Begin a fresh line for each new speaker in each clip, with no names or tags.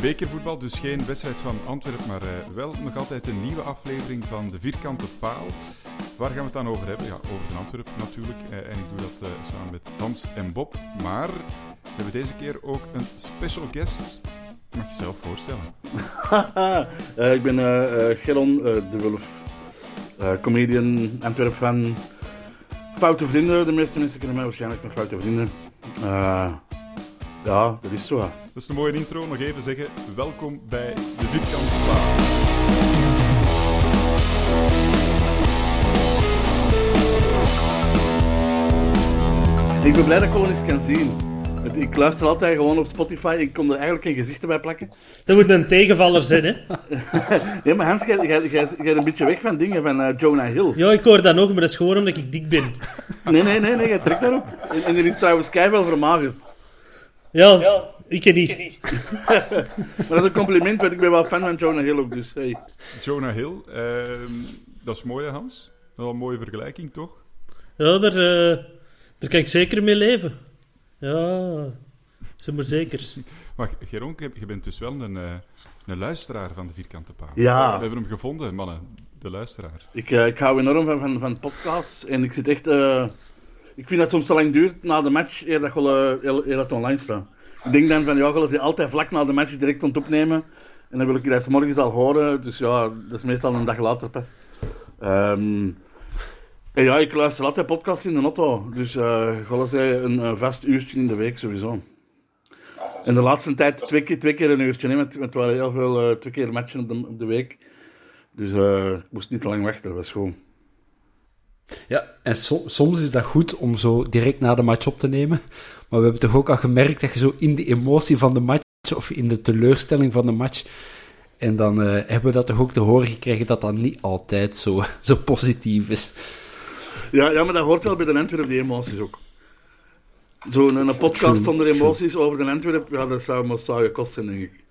Bekervoetbal, dus geen wedstrijd van Antwerpen, maar eh, wel nog altijd een nieuwe aflevering van de Vierkante Paal. Waar gaan we het dan over hebben? Ja, over Antwerpen natuurlijk. Eh, en ik doe dat eh, samen met Hans en Bob. Maar we hebben deze keer ook een special guest. Mag je jezelf voorstellen?
Ik ben eh, de Wulf. Eh, comedian, Antwerp-fan. Foute vrienden, de meeste mensen kennen mij waarschijnlijk met foute vrienden. Ja, dat is zo.
Dat is een mooie intro. Nog even zeggen, welkom bij de Vierkante Paal.
Ik ben blij dat ik gewoon eens kan zien. Ik luister altijd gewoon op Spotify. Ik kon er eigenlijk geen gezichten bij plakken.
Dat moet een tegenvaller zijn, hè?
Nee, maar Hans, jij, jij, jij, een beetje weg van dingen van eh, Jonah Hill.
Ja, ik hoor dat nog, maar dat is gewoon omdat ik dik ben.
Nee, nee, nee, nee, jij trekt daarop. En, en er is trouwens keihard vermagerd.
Ja, ik ken niet.
Maar dat is een compliment, want ik ben wel fan van Jonah Hill ook, dus hey.
Jonah Hill, ehm, dat is mooi hè, Hans. Wel een mooie vergelijking, toch?
Ja, daar, eh, daar kan ik zeker mee leven. Ja, zeg maar zeker.
Maar Geron, je bent dus wel een, eh, een luisteraar van de Vierkante Paal.
Ja.
We hebben hem gevonden, mannen. De luisteraar.
Ik, eh, ik hou enorm van, van, van podcasts en ik zit echt... eh, ik vind dat het soms te lang duurt na de match eer dat, je, eer- eer dat online staat. Ik denk dan van, ja, gaan ze altijd vlak na de match direct het opnemen. En dan wil ik dat 's morgens al horen, dus ja, dat is meestal een dag later pas. Ehm, en ja, ik luister altijd podcasts in de auto, dus eh gaan ze een, eh, vast uurtje in de week sowieso. En de laatste tijd twee keer, twee keer een uurtje, hè, want het waren heel veel, eh, twee keer matchen op de, op de week. Dus eh, ik moest niet te lang wachten, dat was gewoon.
Ja, en so- soms is dat goed om zo direct na de match op te nemen. Maar we hebben toch ook al gemerkt dat je zo in de emotie van de match, of in de teleurstelling van de match, en dan eh, hebben we dat toch ook te horen gekregen dat dat niet altijd zo, zo positief is.
Ja, ja, maar dat hoort wel bij de Antwerp, die emoties ook. Zo'n een podcast
True,
zonder
true.
emoties over de Antwerp, ja, dat zou me zou gekost zijn, denk ik.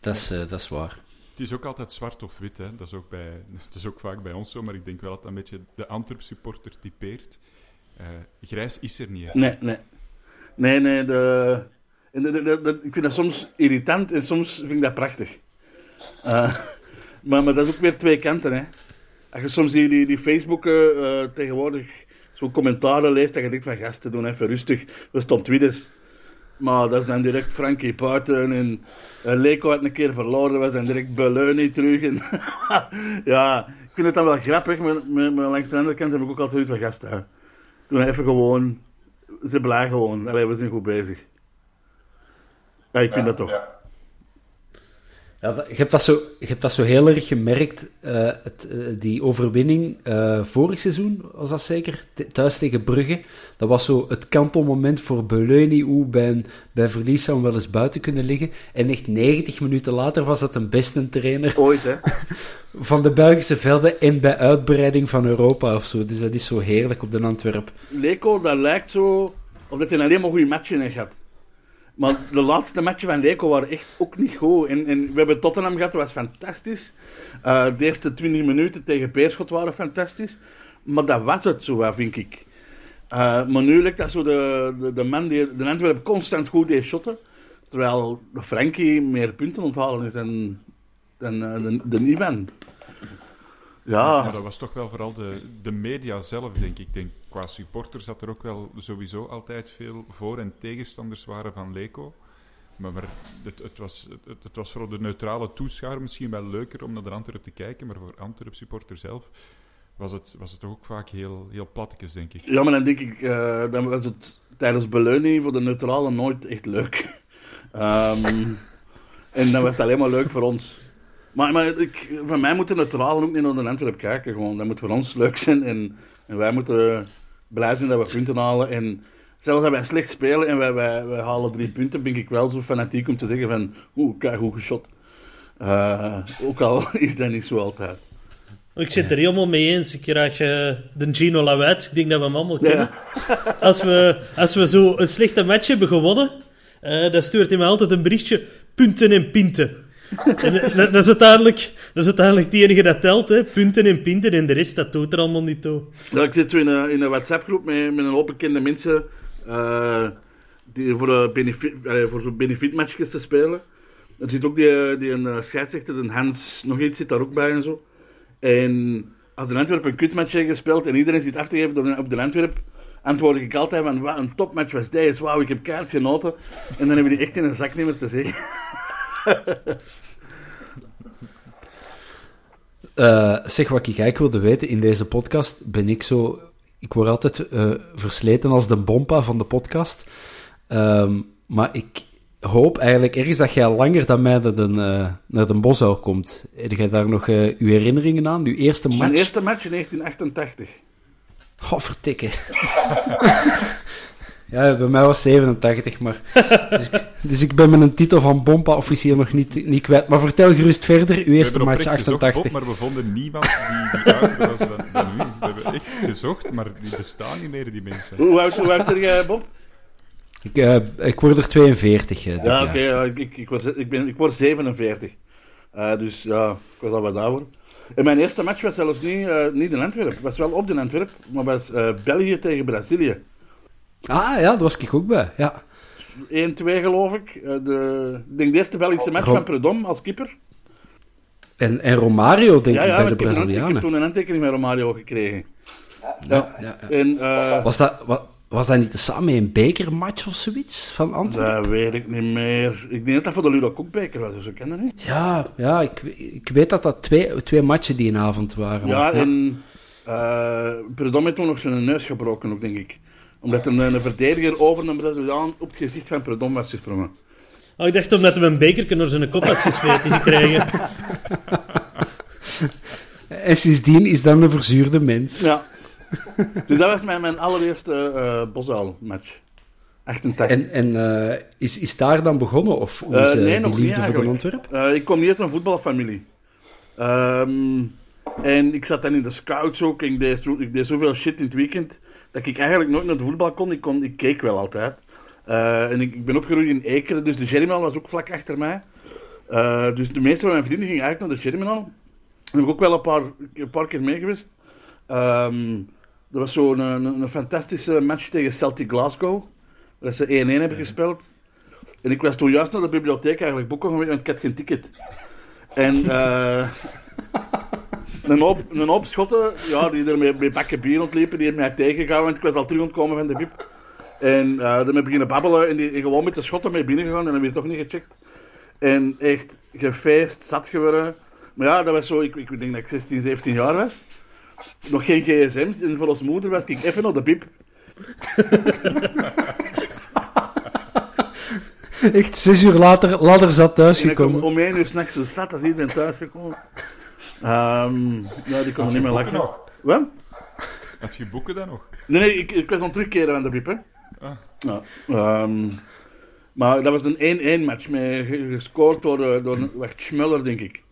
Dat is, eh, dat is waar.
Het is ook altijd zwart of wit, hè. Dat is, ook bij, dat is ook vaak bij ons zo, maar ik denk wel dat dat een beetje de Antwerp-supporter typeert. Eh, grijs is er niet, hè.
Nee, nee. Nee, nee, de... en de- de- ik vind dat soms irritant en soms vind ik dat prachtig. Eh, maar, maar dat is ook weer twee kanten, hè. Als je soms die, die, die Facebook eh, eh, tegenwoordig zo'n commentaren leest, dat je denkt van gasten, doen even rustig, we staan tweeders. Maar dat is dan direct Frankie Puiten en Leko had een keer verloren, was dan direct Beleuni terug. En ja, ik vind het dan wel grappig, maar, langs de andere kant heb ik ook altijd van gasten. Hè. Doe nou even gewoon, ze blij gewoon. Allee, we zijn goed bezig. Ja, ik vind dat toch.
Ja,
Ja, dat- je, hebt dat zo, je hebt dat zo heel erg gemerkt, eh, het, eh, die overwinning eh, vorig seizoen, was dat zeker, Th- thuis tegen Brugge. Dat was zo het kantelmoment voor Beleuni, hoe bij, een- bij verlies zou wel eens buiten kunnen liggen. En echt 90 minuten later was dat een beste trainer
Ooit, hè.
van de Belgische velden en bij uitbreiding van Europa of zo. Dus dat is zo heerlijk op de Antwerp.
Leco, dat lijkt zo of dat hij alleen maar goede matchen heeft gehad. Maar de laatste matchen van Leco waren echt ook niet goed. En, en we hebben Tottenham gehad, dat was fantastisch. Eh, de eerste 20 minuten tegen Peerschot waren fantastisch. Maar dat was het zo, vind ik. Eh, maar nu lijkt dat zo de, de, man die de Antwerp constant goed deed shotten. Terwijl Frankie meer punten onthalen is dan, dan eh, de, Ivan. Ja,
Maar dat was toch wel vooral de, de media zelf, denk ik. Ik denk, qua supporters dat er ook wel sowieso altijd veel voor- en tegenstanders waren van Leco. Maar, maar het, het, was, het, het was voor de neutrale toeschouwer misschien wel leuker om naar de Antwerp te kijken, maar voor Antwerp supporter zelf was het, was het toch ook vaak heel, heel plattekes, denk ik.
Ja, maar dan denk ik, eh, dan was het tijdens beleuning voor de neutrale nooit echt leuk. Ehm, en dan was het alleen maar leuk voor ons. Maar, maar ik, van mij moeten neutralen ook niet naar de Antwerp kijken. Gewoon. Dat moet voor ons leuk zijn. En, en wij moeten blij zijn dat we punten halen. En zelfs als wij slecht spelen en wij, wij, wij halen drie punten, ben ik wel zo fanatiek om te zeggen van, oeh, kijk hoe geschot. Eh, ook al is dat niet zo altijd.
Ik zit er helemaal mee eens. Ik krijg eh, de Gino Lawet. Ik denk dat we hem allemaal kennen. Als, we, als we zo een slechte match hebben gewonnen, eh, dan stuurt hij me altijd een berichtje. Punten en pinten. Eh, dat, is uiteindelijk, dat is uiteindelijk het enige dat telt. Hè. Punten en pinten. En de rest, dat doet er allemaal niet toe.
Ja, ik zit in een, in een WhatsApp-groep met, met een hoop bekende mensen eh, die voor, een eh, voor zo'n benefietmatchjes te spelen. Er zit ook die, die een eh, scheidsrechter, een Hans, nog iets zit daar ook bij en zo. En als de Antwerp een kutmatch heeft gespeeld en iedereen zit af te geven op de Antwerp, antwoord ik altijd van, wat een topmatch was deze, wauw, ik heb keihard genoten. En dan hebben die echt in een zak niet meer te zeggen.
Eh, zeg wat ik eigenlijk wilde weten in deze podcast, ben ik zo. Ik word altijd eh, versleten als de bompa van de podcast. Ehm, maar ik hoop eigenlijk ergens dat jij langer dan mij naar de, eh, naar de komt. Heb jij daar nog uw herinneringen aan? Uw eerste match?
Mijn eerste match in 1988.
Oh, vertikken. ja, bij mij was 87, maar... Dus, ik- dus ik ben mijn titel van bompa-officier nog niet, niet kwijt. Maar vertel gerust verder, uw eerste match
oprecht gezocht,
88.
Bob, maar we vonden niemand die, die ouder was dan, dan u. We hebben echt gezocht, maar die bestaan niet meer, die mensen.
Hoe oud, hoe oud ben jij, Bob?
Ik, eh, ik word er 42 eh, dit
Ja, oké, ja, ik, ik, ik, was, ik, ben, ik word 47. Eh, dus ja, ik was al wat ouder. En mijn eerste match was zelfs niet, eh, niet in Antwerpen. Het was wel op de Antwerp, maar was eh, België tegen Brazilië. 1-2
Ah ja, daar was ik ook bij. Ja.
geloof ik. Eh, de, ik denk de eerste Belgische match van Predom als keeper.
En, en Romario, denk
ja,
ik,
ja,
bij de
een- Ik heb
Brazilianen.
toen een handtekening met Romario gekregen.
Ja, ja, ja.
En eh,
Was, dat, wa- was dat niet samen met een bekermatch of zoiets van Antwerpen?
dat weet ik niet meer. Ik denk dat dat voor de Ludo Koekbeker was, dus ik ken dat niet.
Ja, ja ik, ik weet dat dat twee, twee matchen die avond waren.
Ja,
maar-
en uh, Predom heeft toen nog zijn neus gebroken, ook, denk ik. Omdat een, een verdediger over een Braziliaan op het gezicht van Predom was gesprongen.
Oh, ik dacht omdat hij een bekerken door zijn kop had gesmeten gekregen.
En sindsdien is dat een verzuurde mens.
Ja. dus dat was mijn, mijn allereerste uh, Bosuil-match. 88.
En, en uh, is, is daar dan begonnen? Of hoe
Uh,
is uh,
nee,
die
nog
liefde
niet
voor de?
Uh, ik kom niet uit een voetbalfamilie. Um, en ik zat dan in de scouts ook. Ik deed, zo, ik deed zoveel shit in het weekend dat ik eigenlijk nooit naar de voetbal kon. Ik, kon, ik keek wel altijd. Uh, en ik, ik, ben opgegroeid in Ekeren, dus de Germinal was ook vlak achter mij. Uh, dus de meeste van mijn vrienden gingen eigenlijk naar de Germinal. Daar heb ik ook wel een paar, een paar keer mee geweest. Um, er was zo'n een, een, fantastische match tegen Celtic Glasgow. Waar ze 1-1 hebben gespeeld. En ik was toen juist naar de bibliotheek eigenlijk boeken gaan want ik had geen ticket. En uh, een, hoop, een hoop schotten, ja, die er met, met bakken bier ontliepen, die hebben mij tegengehouden, want ik was al terug ontkomen van de bib. En uh, daarmee beginnen babbelen en, die, en gewoon met de schotten mee binnengegaan en dan weer toch niet gecheckt. En echt gefeest, zat geworden. Maar ja, dat was zo, ik, ik denk dat ik 16, 17 jaar was. Nog geen gsm's en voor ons moeder was ik even naar de bib.
Echt zes uur later, later zat
En
thuisgekomen.
kom om één uur s'nachts zo zat als iedereen thuis Ehm ja, die kon er niet meer lachen.
nog?
Wat?
Had je boeken dan nog?
Nee, nee, ik, ik was aan het terugkeren aan de Biep, hè.
Ah.
Ja, ehm, maar dat was een 1-1 match, met, ge- gescoord door, eh, door een- wacht, Schmuller, denk ik.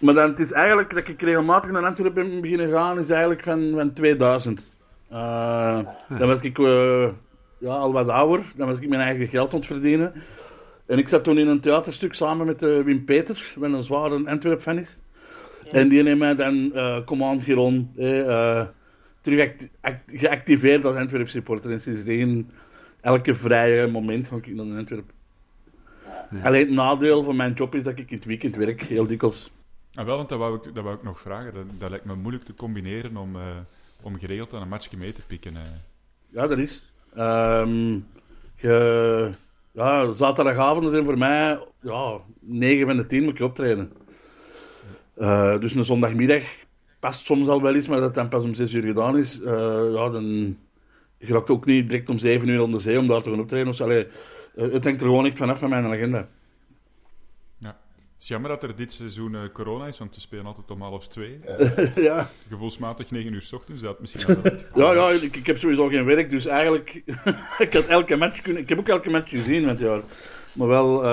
Maar dan, het is eigenlijk, dat ik regelmatig naar Antwerpen ben beginnen gaan, is eigenlijk van, van 2000. Eh, Dan was ik eh, ja, al wat ouder, dan was ik mijn eigen geld aan het verdienen. En ik zat toen in een theaterstuk samen met Wim Peters, wat een zware Antwerp-fan is. En die heeft mij dan eh Command Giron eh, eh, terug act- act- geactiveerd als Antwerp supporter. En sindsdien, elke vrije moment ga ik naar Antwerp. Alleen het nadeel van mijn job is dat ik in het weekend werk, heel dikwijls.
Ah, wel, want dat wou ik, dat wou ik nog vragen. Dat, dat lijkt me moeilijk te combineren om, eh, om geregeld aan een matchje mee te pikken. eh.
Ja, dat is. Ehm je, ja, zaterdagavonden zijn voor mij ja, 9 van de 10 moet ik optreden. Eh, dus een zondagmiddag past soms al wel eens, maar dat dan pas om 6 uur gedaan is. eh, ja, dan je raakt ook niet direct om 7 uur onder zee om daar te gaan optreden. Dus, allee, eh, het hangt er gewoon echt vanaf van mijn agenda.
Ja. Het is jammer dat er dit seizoen corona is, want we spelen altijd om half twee.
ja,
Gevoelsmatig 9 uur s ochtends, dat misschien wel...
ja, ja ik, ik heb sowieso geen werk, dus eigenlijk... ik had elke match kunnen... Ik heb ook elke match gezien met jaar. Maar wel...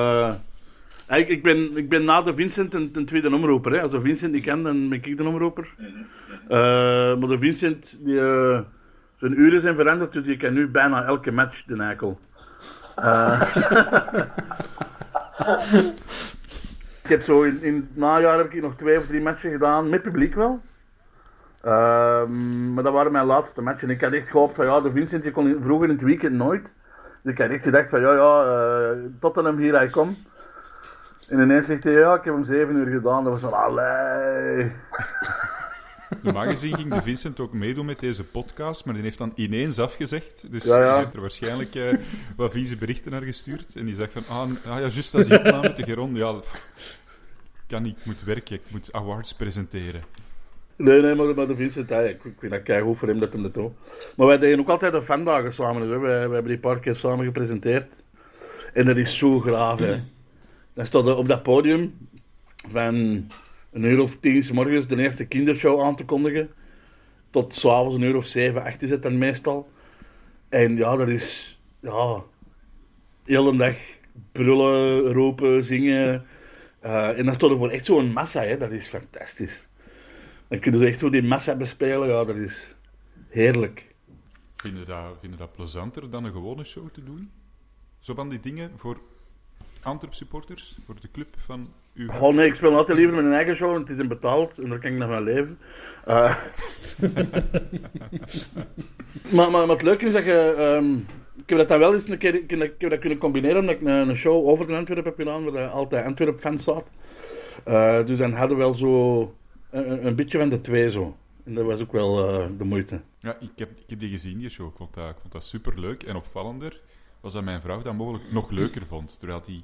eigenlijk, ik, ben, ik ben na de Vincent een, een tweede omroeper. Hè. Als de Vincent die kan, dan ben ik de omroeper. Eh, maar de Vincent, die, eh, zijn uren zijn veranderd, dus je kan nu bijna elke match de eikel. Eh, ik heb zo in, in het najaar heb ik nog twee of drie matchen gedaan, met publiek wel. Ehm, maar dat waren mijn laatste matchen. Ik had echt gehoopt van ja, de Vincent die kon vroeger in het weekend nooit. Dus ik had echt gedacht van ja, ja, Tottenham hier hij komt. En ineens zegt hij ja, ik heb hem zeven uur gedaan. Dat was van allee.
Normaal gezien ging de Vincent ook meedoen met deze podcast, maar die heeft dan ineens afgezegd. Dus
Ja, ja.
hij heeft er waarschijnlijk eh, wat vieze berichten naar gestuurd. En die zegt van, ah, ah ja, juist als die opname met de Geron, ja, kan niet, ik moet werken, ik moet awards presenteren.
Nee, nee, maar, maar de Vincent, ik, ik vind dat keigoed voor hem dat hem dat doet. Maar wij deden ook altijd de fandagen samen. Hè. wij, wij hebben die paar keer samen gepresenteerd. En dat is zo graaf, hè. Dan er op dat podium van een uur of tien 's morgens de eerste kindershow aan te kondigen. Tot s'avonds een uur of zeven, acht is het dan meestal. En ja, dat is, ja, heel een dag brullen, roepen, zingen. Eh, en dan staat er voor echt zo'n massa, hè. Dat is fantastisch. Dan kunnen ze echt zo die massa bespelen, ja, dat is heerlijk.
Vinden dat, vinden dat plezanter dan een gewone show te doen? Zo van die dingen voor Antwerp supporters, voor de club van uw?
Oh nee, ik speel altijd liever mijn eigen show, want het is een betaald en daar kan ik nog van leven. Eh, maar, maar, maar het leuke is dat je... ehm, ik heb dat dan wel eens een keer ik heb dat, ik heb dat kunnen combineren, omdat ik een, een show over de Antwerpen heb gedaan, waar altijd Antwerp-fans zat. Eh, dus dan hadden we wel zo een, beetje van de twee zo. En dat was ook wel eh, de moeite.
Ja, ik heb, ik heb die gezien, die show. Ik vond dat, ik vond dat superleuk. En opvallender was dat mijn vrouw dat mogelijk nog leuker vond. Terwijl die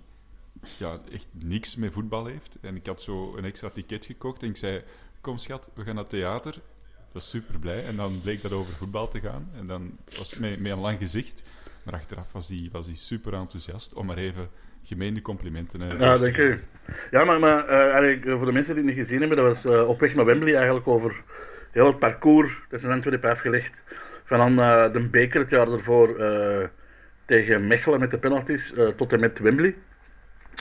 ja, echt niks met voetbal heeft. En ik had zo een extra ticket gekocht en ik zei... Kom schat, we gaan naar het theater. Ik was super blij. En dan bleek dat over voetbal te gaan. En dan was het met, een lang gezicht. Maar achteraf was die, was super enthousiast om maar even gemeende complimenten... eh,
Ja,
te
dank u. Ja, maar, maar eigenlijk, eh, voor de mensen die het niet gezien hebben, dat was eh, op weg naar Wembley eigenlijk over heel het parcours dat in Antwerpen afgelegd. Van aan eh, de beker het jaar ervoor tegen Mechelen met de penalties eh, tot en met Wembley.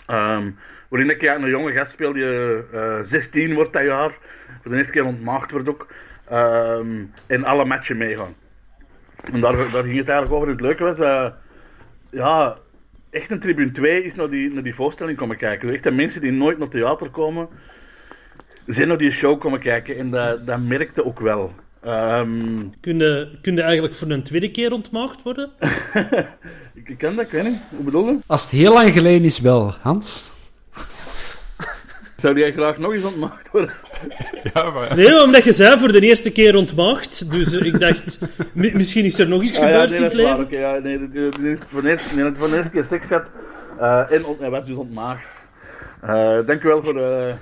Ehm, waarin ik ja, een jonge gast speel eh, 16 wordt dat jaar. Voor de eerste keer ontmaagd wordt ook. Ehm, en alle matchen meegaan. En daar, daar ging het eigenlijk over. Het leuke was, eh, ja, echt een tribune 2 is naar die, naar die voorstelling komen kijken. Echt de mensen die nooit naar theater komen, zijn naar die show komen kijken. En dat, dat merkte ook wel. Ehm,
Kun je, kun je eigenlijk voor een tweede keer ontmaagd worden?
ik, ken dat, ik weet niet. Hoe bedoel je?
Als het heel lang geleden is, wel, Hans.
Zou jij graag nog eens ontmaagd worden?
Ja, maar...
Nee, omdat je zei voor de eerste keer ontmaagd. Dus eh, ik dacht, mi- misschien is er nog iets
Ah, ja,
gebeurd
nee,
in
dat
het leven.
Ja, nee, dit is voor de eerste, nee, voor de eerste keer seks had. eh, en ont- hij was dus ontmaagd. Eh dank u wel voor de,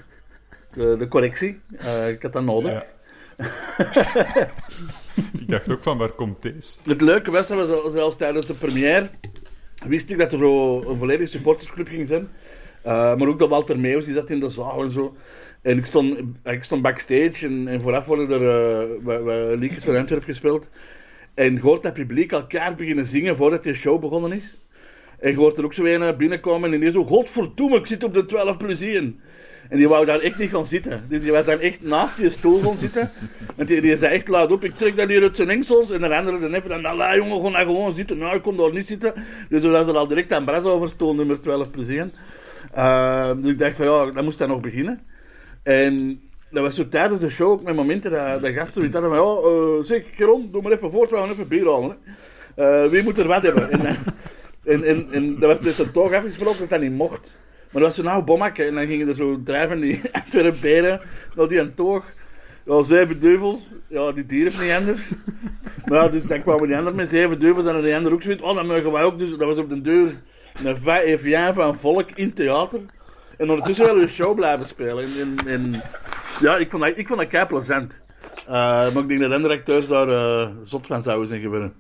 de, de correctie. Eh, ik had dat nodig.
Ik dacht ook van, waar komt deze?
Het leuke was, dat was zelfs tijdens de première, wist ik dat er een volledige supportersclub ging zijn. Uh, maar ook dat Walter Meeuws, die zat in de zaal en zo. En ik stond, ik stond backstage en, en vooraf worden er uh, we, liedjes van Antwerp gespeeld. En je hoort dat publiek al kaart beginnen zingen voordat de show begonnen is. En je hoort er ook zo een binnenkomen en die zo, godverdomme, ik zit op de 12 plus 1. En die wou daar echt niet gaan zitten. Dus die was dan echt naast je stoel gaan zitten. En die, die zei echt luid op, ik trek dat hier uit zijn engsels. En de andere dan even, dan, nou jongen, gewoon daar gewoon zitten. Nou, ik kon daar niet zitten. Dus was er al direct aan Bras over stoel, nummer 12 plus 1. Uh, dus ik dacht van, ja, dan moest hij nog beginnen. En dat was zo tijdens de show ook met momenten dat de gasten zoiets hadden van, ja, uh, zeg, Geron, doe maar even voort, we gaan even bier halen. Uh, wie moet er wat hebben? en, en, en, dat was dus een toch afgesproken dat dat niet mocht. Maar dat was nou bommakken en dan gingen er zo drijven die Antwerpen naar die een toog. Ja, zeven duivels. Ja, die dieren niet anders. ja, dus dan kwamen die anderen met zeven duivels en de anderen ook zoiets. Oh, dat mogen wij ook. Dus dat was op de deur een vijf van volk in theater. En ondertussen wel een show blijven spelen. En, en, ja, ik vond dat, ik vond dat kei plezant. Uh, maar ik denk dat andere acteurs daar uh, zot van zouden zijn geworden.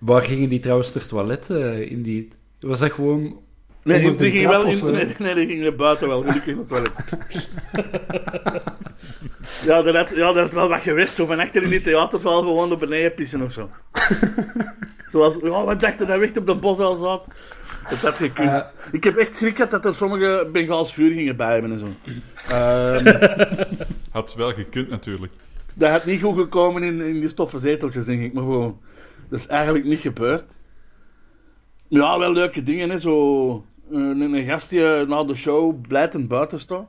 Waar gingen die trouwens ter toilet in die... Was dat gewoon
Nee, die, ging wel in, nee, nee, die ging buiten wel, gelukkig toilet. ja, dat had, ja, dat is wel wat geweest, zo van achter in die theaterzaal gewoon op beneden pissen of zo. Zoals, ja, wat dacht je dat echt op de bos al zat? Dat had gekund. Uh, ik heb echt schrik gehad dat er sommige Bengaals vuur gingen bij hebben en zo.
Um, had wel gekund natuurlijk.
Dat had niet goed gekomen in, in die stoffen zeteltjes, denk ik, maar gewoon... Dat is eigenlijk niet gebeurd. Ja, wel leuke dingen, hè, zo een, een gast die eh, na de show blijtend buiten staat.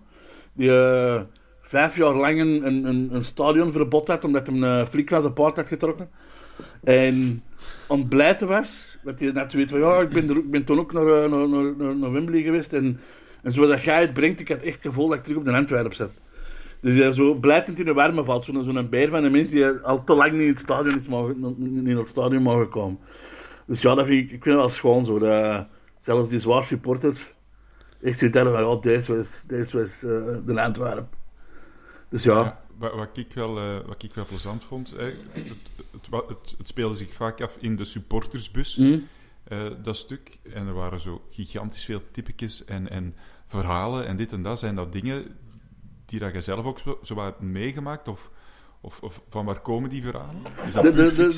Die uh, vijf jaar lang een, een, een stadionverbod had omdat hij een flik paard had getrokken. En aan het blijten was, dat hij net weet van ja, ik ben, er, ik ben toen ook naar, naar, naar, naar Wembley geweest. En, en zoals dat jij het brengt, ik had echt het gevoel dat ik terug op de Antwerp zat. Dus hij zo blijtend in de warme valt, zo'n zo beer van de mensen die al te lang niet in het stadion is mogen, in het stadion mogen komen. Dus ja, dat vind ik, ik vind het wel schoon zo. Dat, zelfs die zwaar supporters echt zoiets van, ja, deze was, deze was uh, de Antwerp. Dus ja.
wat, ik wel, uh, wat ik wel plezant vond, hè, het, het, het, het, speelde zich vaak af in de supportersbus, mm. uh, dat stuk. En er waren zo gigantisch veel typetjes en, en verhalen en dit en dat. Zijn dat dingen die dat je zelf ook zo, zo hebt meegemaakt? Of, of, of, van waar komen die verhalen?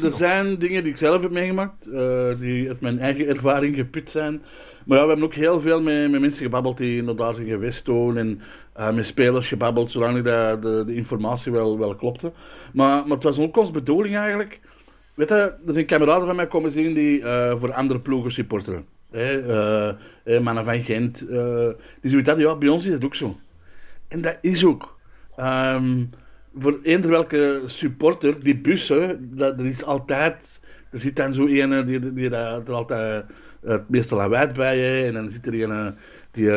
er zijn dingen die ik zelf heb meegemaakt, uh, die uit mijn eigen ervaring geput zijn. Maar ja, we hebben ook heel veel met, met mensen gebabbeld die inderdaad zijn geweest toen. En uh, met spelers gebabbeld, zolang de, de, de, informatie wel, wel klopte. Maar, maar het was ook ons bedoeling eigenlijk. Weet je, er zijn kameraden van mij komen zien die uh, voor andere ploegen supporteren. Hey, mannen van Gent. die zoiets hadden, ja, bij ons is het ook zo. En dat is ook. Um, voor eender welke supporter, die bussen, dat, er is altijd, er zit dan zo een die, die, die er altijd uh, het meeste lawaai bij je, en dan zit er een die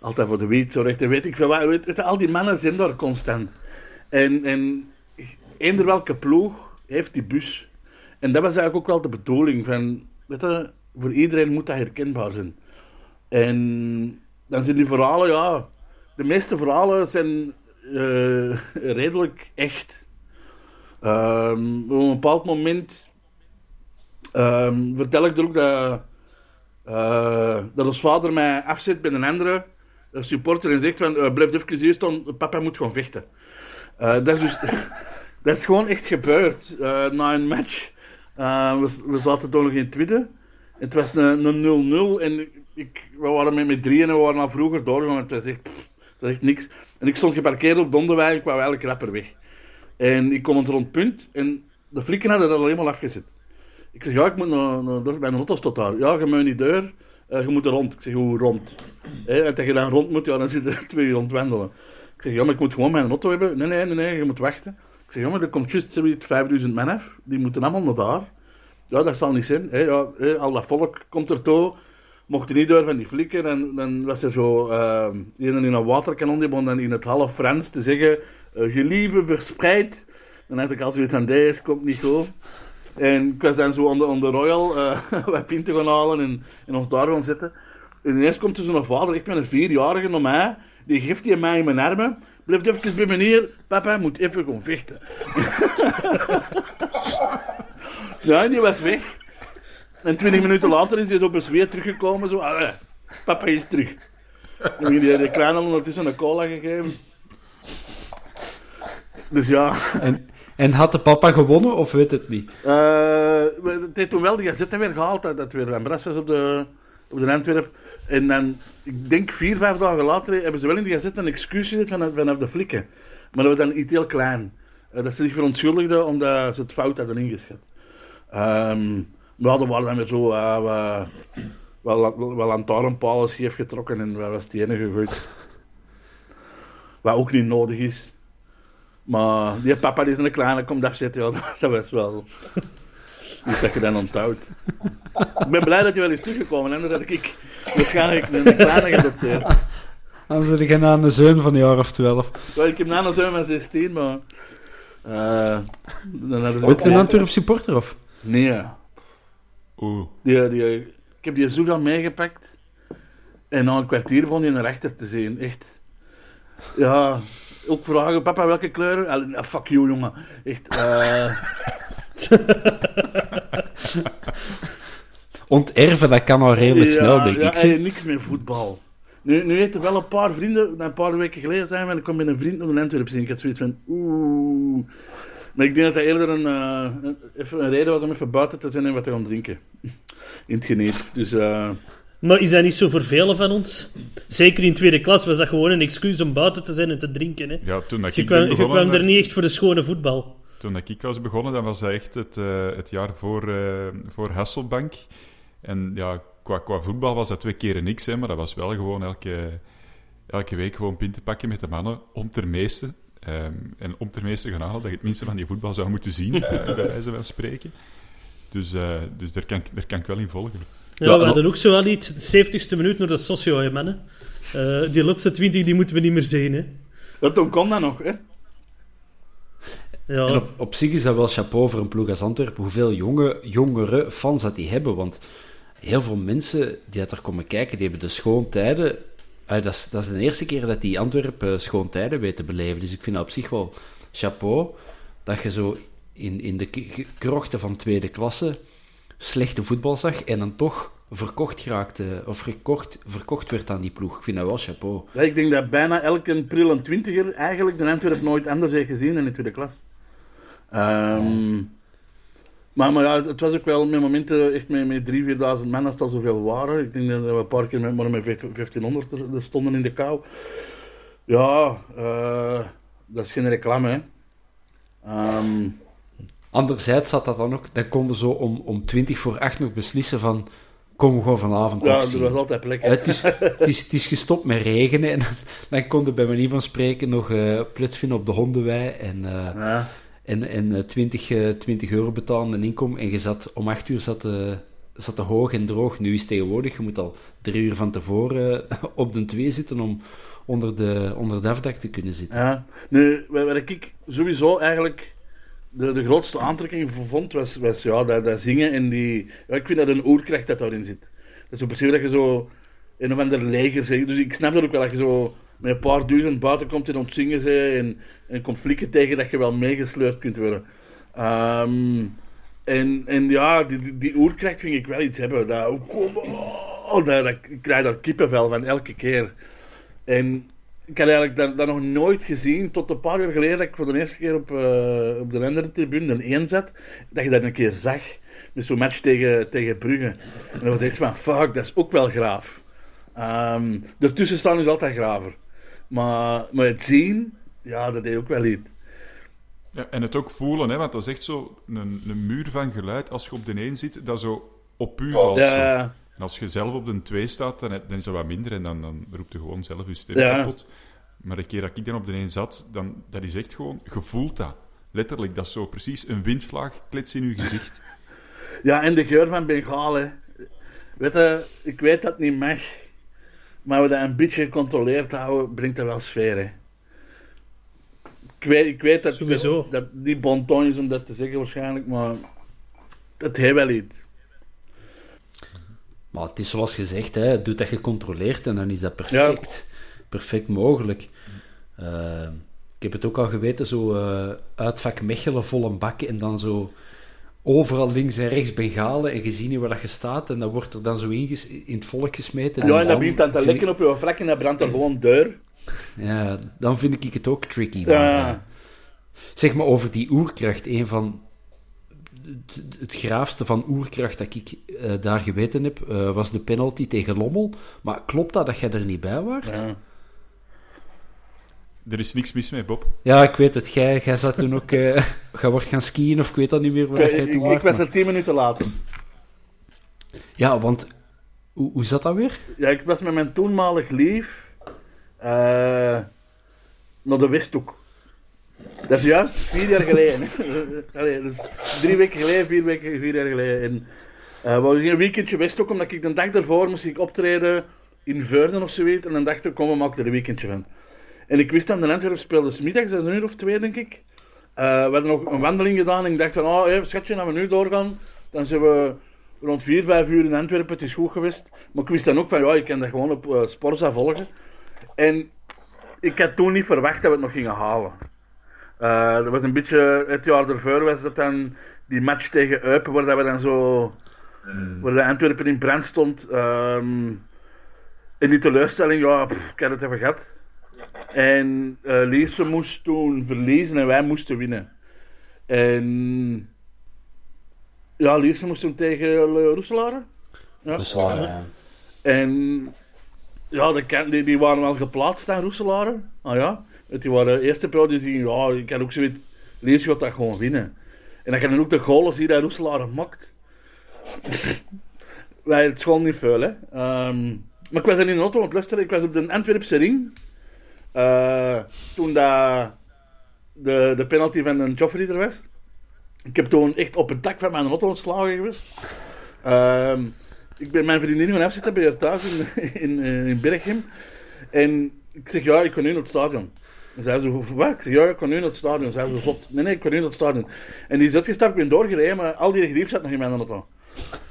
altijd voor de wiet zorgt, en weet ik wat, weet, al die mannen zijn daar constant. En, en eender welke ploeg heeft die bus. En dat was eigenlijk ook wel de bedoeling van, weet je, voor iedereen moet dat herkenbaar zijn. En dan zijn die verhalen, ja, de meeste verhalen zijn uh, redelijk echt. Um, op een bepaald moment um, vertel ik er ook dat, uh, dat als vader mij afzet bij een andere supporter en zegt van blijf even hier staan, papa moet gewoon vechten. dat, is dus, dat is gewoon echt gebeurd na een match. we, zaten toen nog in tweede. Het was een 0-0 en ik, we waren met, met drieën en we waren al vroeger doorgegaan. Het was echt, dat is echt niks. En ik stond geparkeerd op Donderwijk, ik wou eigenlijk rapper weg. En ik kom het rond punt en de flikken hadden dat al helemaal afgezet. Ik zeg, ja, ik moet naar, naar, bij een auto tot daar. Ja, je moet niet deur, uh, je moet er rond. Ik zeg, hoe rond? En dat je dan rond moet, ja, dan zit er twee uur wandelen. Ik zeg, ja, maar ik moet gewoon mijn auto hebben. Nee, nee, nee, nee, je moet wachten. Ik zeg, ja, maar er komt juist 5000 man af. Die moeten allemaal naar daar. Ja, dat zal niet zijn. Ja, al dat volk komt er toe mocht hij niet door van die flikken. En dan was er zo een in een waterkanon die begon in het half Frans te zeggen: uh, Gelieve verspreid. Dan had ik als zoiets van: deze komt niet goed. En ik was dan zo onder, onder Royal uh, wat pinten gaan halen en, en ons daar gaan zitten. En ineens komt er zo'n vader, ik ben een vierjarige naar mij, die geeft hij mij in mijn armen. Blijf even bij meneer, papa moet even gaan vechten. ja, die was weg. En twintig minuten later is hij zo op een zweet teruggekomen. Zo, ah, eh, papa is terug. En die, die kleine ondertussen een cola gegeven. Dus ja.
En, en had de papa gewonnen of weet het niet?
Uh, het heeft toen wel de gazette weer gehaald, weer een bras was op de, op de Antwerp. En dan, ik denk vier, vijf dagen later, hebben ze wel in de gazette een excuus gezet vanaf, vanaf de flikken. Maar dat was dan iets heel klein. Uh, dat ze zich verontschuldigden omdat ze het fout hadden ingeschat. Um, maar dan waren weer zo uh, wel, wel, wel lantaarnpalen scheef getrokken en wat was die ene gegooid. Wat ook niet nodig is. Maar die papa die is een kleine komt afzetten, ja, dat was wel... Dus dat je dan onthoudt. ik ben blij dat je wel eens teruggekomen en dat ik waarschijnlijk een kleine geadopteerd.
Dan zit ik aan een zoon van een jaar of twaalf.
Well, ik heb na een zoon van 16, maar... Uh,
dan ook een Antwerp supporter, of?
Nee.
Oeh.
Die, die, ik heb die zoveel meegepakt. En na een kwartier begon je een rechter te zien, echt. Ja, ook vragen, papa, welke kleuren? Ah, fuck you, jongen. Echt, uh...
Onterven, dat kan al redelijk
ja,
snel, denk
ja,
ik.
Ja, niks meer voetbal. Nu, nu heeft er wel een paar vrienden, een paar weken geleden zijn we, en ik kom met een vriend naar de Antwerp zien. Ik had zoiets van, oeh. Maar ik denk dat dat eerder een, uh, even een reden was om even buiten te zijn en wat te gaan drinken. In het geniet. Dus, uh...
Maar is dat niet zo voor velen van ons? Zeker in tweede klas was dat gewoon een excuus om buiten te zijn en te drinken. Hè?
Ja, toen dat
je
ik
kwam,
ben
je kwam er niet echt voor de schone voetbal.
Toen dat ik was begonnen, dan was dat echt het, uh, het jaar voor, uh, voor Hasselbank. En ja, qua, qua voetbal was dat twee keren niks, hè, maar dat was wel gewoon elke, elke week gewoon pinten pakken met de mannen om ter meeste. Um, en om ter meeste gaan halen dat je het minste van die voetbal zou moeten zien, uh, bij wijze van spreken. Dus, dus daar, kan, daar kan ik wel in volgen.
Ja, ja we hadden ook zo wel iets, de 70ste minuut naar de socio, hè, mannen. Uh, die laatste 20 die moeten we niet meer zien. Hè.
Dat toen kon dat nog, hè?
Ja. En op, op zich is dat wel chapeau voor een ploeg als Antwerpen, hoeveel jonge, jongere fans dat die hebben. Want heel veel mensen die uit er komen kijken, die hebben de schoon tijden. Uh, dat, is, dat is de eerste keer dat die Antwerpen schoon tijden weten beleven. Dus ik vind dat op zich wel chapeau dat je zo in, in de krochten van tweede klasse slechte voetbal zag en dan toch verkocht geraakte, of verkocht, verkocht werd aan die ploeg. Ik vind dat wel chapeau.
Ja, ik denk dat bijna elke pril en twintiger eigenlijk de Antwerp nooit anders heeft gezien dan in de tweede klas. Um, maar, maar ja, het was ook wel met momenten echt met, met 3.000, 4.000 man als al zoveel waren. Ik denk dat we een paar keer met, maar met 1500 er, er stonden in de kou. Ja, uh, dat is geen reclame, hè. Um,
Anderzijds zat dat dan ook, dan konden zo om, om 20 voor 8 nog beslissen van kom gewoon vanavond
Ja, dat was altijd plek.
Het is, het, is, het is gestopt met regenen en dan konden bij manier van spreken nog uh, plots vinden op de hondenwei en,
ja.
En, en uh, 20, 20 euro betalen en inkom. En je zat, om 8 uur zat de, zat de hoog en droog. Nu is het tegenwoordig, je moet al drie uur van tevoren op de 2 zitten om onder de, onder de afdak te kunnen zitten.
Ja, nu, wat ik sowieso eigenlijk de, de grootste aantrekking vond, was, was ja, dat, dat zingen en die... Ik vind dat een oerkracht dat daarin zit. Dat is zo precies dat je zo een of ander leger zegt. Dus ik snap dat ook wel, dat je zo met een paar duizend buiten komt en ontzingen ze en, en conflicten tegen, dat je wel meegesleurd kunt worden. Um, en, en ja, die, die, oerkracht vind ik wel iets hebben. Dat, oh, dat, ik krijg daar kippenvel van elke keer. En ik had eigenlijk dat, nog nooit gezien, tot een paar jaar geleden dat ik voor de eerste keer op, uh, op de Lendertribune een 1 zat, dat je dat een keer zag. Dus zo'n match tegen, tegen Brugge. En dat was echt van, fuck, dat is ook wel graaf. Um, ertussen staan is altijd graver. Maar, maar het zien, ja, dat deed ook wel iets.
Ja, en het ook voelen, hè, want dat is echt zo een, een muur van geluid als je op de 1 zit, dat zo op u valt.
Ja,
zo. En als je zelf op de 2 staat, dan, dan is dat wat minder en dan, dan roept je gewoon zelf je stem
Ja.
kapot. Maar de keer dat ik dan op de 1 zat, dan, dat is echt gewoon, je voelt dat. Letterlijk, dat is zo precies een windvlaag klets in je gezicht.
Ja, en de geur van Bengaal, hè. Weet je, ik weet dat het niet mag, maar we dat een beetje gecontroleerd houden, brengt dat wel sfeer, hè. Ik weet, ik weet dat,
Sowieso.
dat niet bon ton is om dat te zeggen waarschijnlijk, maar het heeft wel iets.
Maar het is zoals gezegd, hè, doe dat gecontroleerd en dan is dat perfect, perfect mogelijk. Uh, ik heb het ook al geweten, zo uh, uitvak Mechelen vol een bak en dan zo overal links en rechts Bengalen en niet waar dat je staat en dat wordt er dan zo in, het volk gesmeten.
Ja, en dat
dan
begint dan te lekken
ik-
op je vlek en dat brandt er gewoon deur.
Ja, dan vind ik het ook tricky. Maar, eh, zeg maar over die oerkracht, een van het, het graafste van oerkracht dat ik eh, daar geweten heb, eh, was de penalty tegen Lommel. Maar klopt dat dat jij er niet bij was? Ja.
Er is niks mis mee, Bob.
ik weet het. Jij, jij zat toen ook... eh jij wordt gaan skiën of ik weet dat niet meer waar
Ik,
jij
ik,
toen
ik
was.
was
maar-
er tien minuten later.
Ja, want... Hoe, hoe zat dat weer?
Ja, ik was met mijn toenmalig lief eh, naar de Westhoek. Dat is juist vier jaar geleden. Allee, is drie weken geleden, vier weken, vier jaar geleden. En, eh, we gingen een weekendje Westhoek, omdat ik de dag daarvoor moest ik optreden in Veurden of zoiets. En dan dacht ik, kom, we maken er een weekendje van. En ik wist dan, de Antwerpen speelde 's middags, een uur of twee, denk ik. Eh, we hadden nog een wandeling gedaan en ik dacht van, oh, hey, schatje, als we nu doorgaan, dan zijn we rond 4, 5 uur in Antwerpen, het is goed geweest. Maar ik wist dan ook van, ja, ik kan dat gewoon op eh, Sporza volgen. En ik had toen niet verwacht dat we het nog gingen halen. Eh, dat was een beetje, het jaar ervoor was dat dan die match tegen Eupen, waar dat we dan zo, waar de Antwerpen in brand stond. Ehm en die teleurstelling, ja, ik had het even gehad. En eh Lierse moest toen verliezen en wij moesten winnen. En ja, Lierse moest toen tegen uh, Roeselare. Ja.
Ja.
En ja, de, die, die waren wel geplaatst aan Roeselare. Ah ja, die waren de eerste periode die ja, ik kan ook zoiets, Leers gaat dat gewoon winnen. En dan kan je ook de goalen zien dat Roeselare maakt. Wij, het is gewoon niet veel, hè. Ehm, maar ik was er in de auto aan het luisteren, ik was op de Antwerpse ring. Eh, toen dat de, de penalty van een Joffrey er was. Ik heb toen echt op het dak van mijn auto ontslagen geweest. Ehm, ik ben mijn vriendin gaan afzetten bij haar thuis in, in, eh, in. En ik zeg, ja, ik kan nu naar het stadion. En zij zo, wat? Ik zeg, ja, ik kan nu naar het stadion. Zij zo, zot. Nee, nee, ik kan nu naar het stadion. En die is uitgestapt, ik ben doorgereden, maar al die grief zat nog in mijn auto.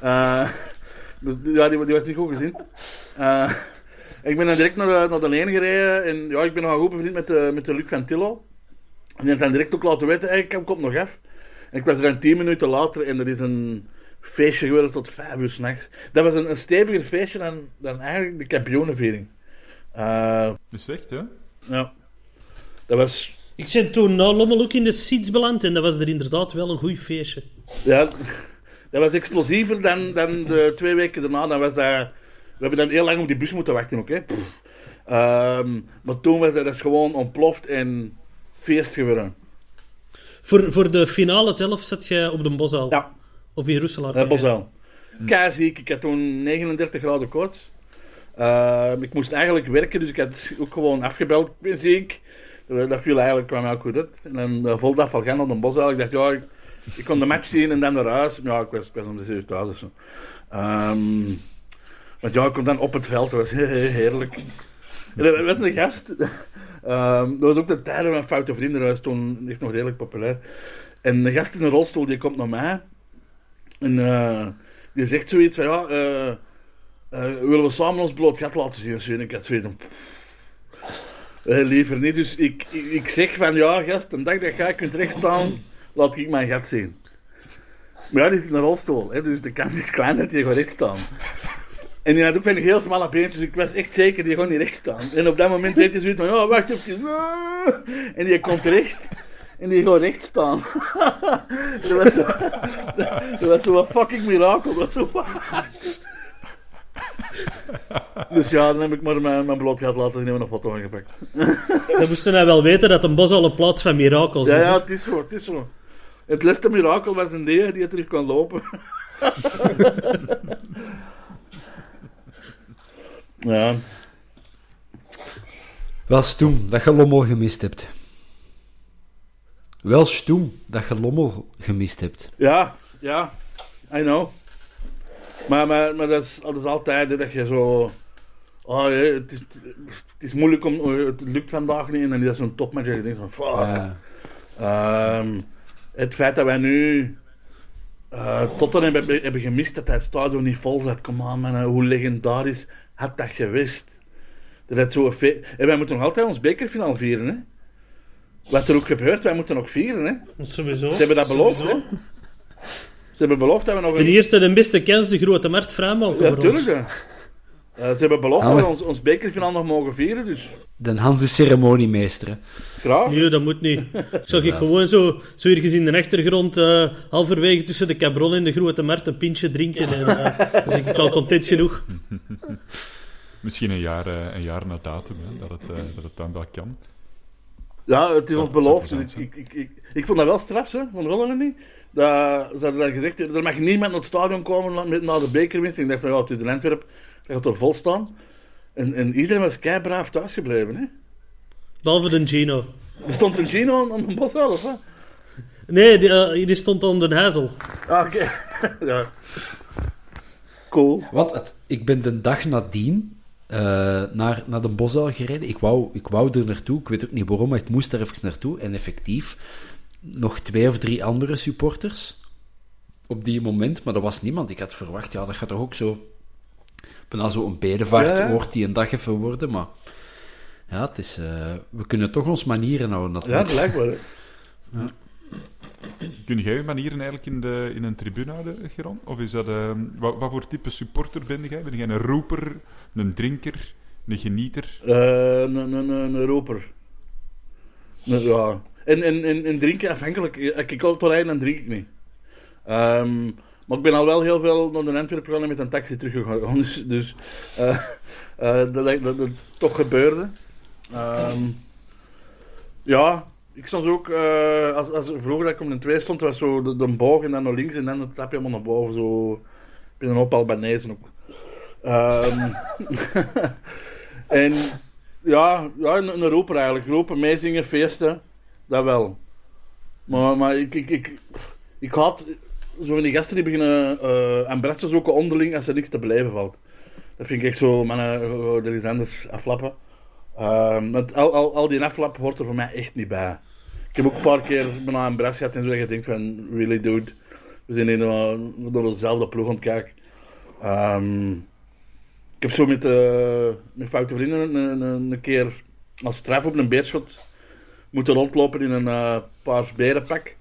Eh, dus ja, die, was niet goed gezien. Ik ben dan direct naar, de- naar de Leen gereden. En ja, ik ben nog goed bevriend met de, met de Luc van Tillo. En die heeft dan direct ook laten weten, hey, ik kom nog af. En ik was er dan tien minuten later en er is een feestje geworden tot vijf uur s'nachts. Dat was een, een steviger feestje dan, dan eigenlijk de kampioenenviering. Eh,
Dat is echt, hè?
ja. Dat was...
Ik ben toen na Lommel ook in de seats beland en dat was er inderdaad wel een goed feestje.
Ja, dat was explosiever dan, dan de twee weken daarna. Dan was dat, we hebben dan heel lang op die bus moeten wachten ook. Hè. Pff. Ehm, maar toen was dat, dat is gewoon ontploft en feest geworden.
Voor, voor de finale zelf zat je op de Bosuil.
Ja,
Of in Roeselaar.
dat was wel. Keiziek. Ik had toen 39 graden koorts. Ehm, ik moest eigenlijk werken, dus ik had ook gewoon afgebeld. Ik ben ziek. Dat, dat viel eigenlijk kwam ook goed uit. En dan de volgende dag van gaan op de bos. Ik dacht, ja, ik, ik kon de match zien en dan naar huis. Ja, ik was, ik was om de 7 uur thuis of zo. Ehm, want ja, ik kom dan op het veld. Dat was heerlijk. En er werd een gast. Ehm, dat was ook de tijden van Foute Vrienden. Dat was toen echt nog redelijk populair. En een gast in een rolstoel die komt naar mij. En eh, die zegt zoiets van ja. eh, eh, willen we samen ons bloot gat laten zien? En ik had zoiets van, liever niet. Dus ik, ik, ik zeg van ja, gast, een dag dat jij kunt rechtstaan, laat ik mijn gat zien. Maar ja, die is in een rolstoel, hè, dus de kans is klein dat je gaat rechtstaan. En die had ook die heel smalle beentjes, ik was echt zeker die gewoon niet recht staan. En op dat moment deed hij zoiets van, ja, wacht even. En die komt recht. En die gaat recht staan. dat was zo, dat was zo een fucking mirakel. Dat zo, dus ja, dan heb ik maar mijn, mijn gehad laten zien en hebben een foto aangepakt.
Dan moesten wij wel weten dat een Bosuil een plaats van mirakels
Ja,
is.
ja, het is zo, het is zo. Het laatste mirakel was een die die terug kon lopen. Ja,
Wel stoem dat je Lommel gemist hebt. Wel stoem dat je Lommel gemist hebt.
ja, ja, I know. Maar, maar, maar dat, is, dat is altijd hè, dat je zo... Oh, het, is, het is moeilijk om... oh, Het lukt vandaag niet en dan is dat zo'n topmatch en je denkt van... Fuck.
Ja.
Ehm, het feit dat wij nu eh Tottenham hebben, hebben gemist dat het stadion niet vol zat. Kom aan, man, hoe legendarisch had dat geweest? Dat het zo fe- en wij moeten nog altijd ons bekerfinaal vieren, hè? Wat er ook gebeurt, wij moeten nog vieren, hè?
Sowieso.
Ze hebben dat beloofd, hè?
Sowieso.
hebben beloofd dat we nog
Ten
een...
eerste de beste kans de grote markt vrijmaken
Ja,
voor ons.
tuurlijk. hè. Eh, ze hebben beloofd dat
Alle-
we ons, ons bekerfinale nog mogen vieren, dus
Den Hans is ceremoniemeester. hè.
graag.
Nee, dat moet niet. Zou ik gewoon zo, zo ergens in de achtergrond, eh, halverwege tussen de cabron en de grote markt, een pintje drinken. En, dan ben ik al content genoeg.
Misschien een jaar, eh, een jaar na datum, hè, dat, het, eh, dat het dan wel kan.
Ja, het is ons beloofd. Ik, ik, ik, ik, ik vond dat wel straf, hè, van Rollen niet. Dat, ze hadden dat gezegd, er mag niemand naar het stadion komen na de bekerwinst. Ik dacht van, ja, het is in Antwerpen, dat gaat er vol staan. En, en iedereen was keibraaf thuisgebleven, hè.
Behalve de Gino.
Er stond een Gino aan, aan de bos of wat?
Nee, die, eh, die stond aan de hazel.
Ah, oké. ja. Cool.
Want het, ik ben de dag nadien eh, naar, naar de Bosuil gereden. Ik wou, ik wou er naartoe. Ik weet ook niet waarom, maar ik moest daar even naartoe. En effectief, nog twee of drie andere supporters op die moment. Maar er was niemand. Ik had verwacht, ja, dat gaat toch ook zo... Bijna zo een bedevaart
Ja, ja.
wordt die een dag even worden. Maar ja, het is, eh, we kunnen toch ons manieren houden. Dat
Ja, blijkbaar. hè.
Kun jij je manieren eigenlijk in, de, in een tribune houden, Geron? Of is dat... eh, wat, wat voor type supporter ben jij? Ben jij een roeper, een drinker, een genieter?
Eh, Een een- een- een roper. Nee, Ja. En, en, en, en drinken afhankelijk. Ik auto rijd, dan drink ik niet. Ehm, maar ik ben al wel heel veel naar de Antwerpen gegaan met een taxi teruggegaan. Dus, dus eh, eh, dat, dat, dat, toch gebeurde. Ehm, ja, ik stond ook, eh, als, als vroeger dat ik om een 2 stond, was zo de, de boog en dan naar links en dan het trapje helemaal naar boven. Zo, ik ben een hoop Albanese ook. Ehm, en ja, ja een roeper eigenlijk. Roepen, meezingen, feesten, dat wel. Maar, maar ik, ik, ik, ik had zo van die gasten die beginnen eh aan bresten zoeken onderling als er niks te beleven valt. Dat vind ik echt zo, mannen, eh, er is anders aflappen. Ehm, want al, al, al die aflap hoort er voor mij echt niet bij. Ik heb ook een paar keer bijna een bres gehad en zo dat je denkt van, really dude, we zijn in, uh, door dezelfde ploeg aan het kijken. Ehm, ik heb zo met, eh met foute vrienden een, een, een keer als straf op een beerschot moeten rondlopen in een eh paars berenpak.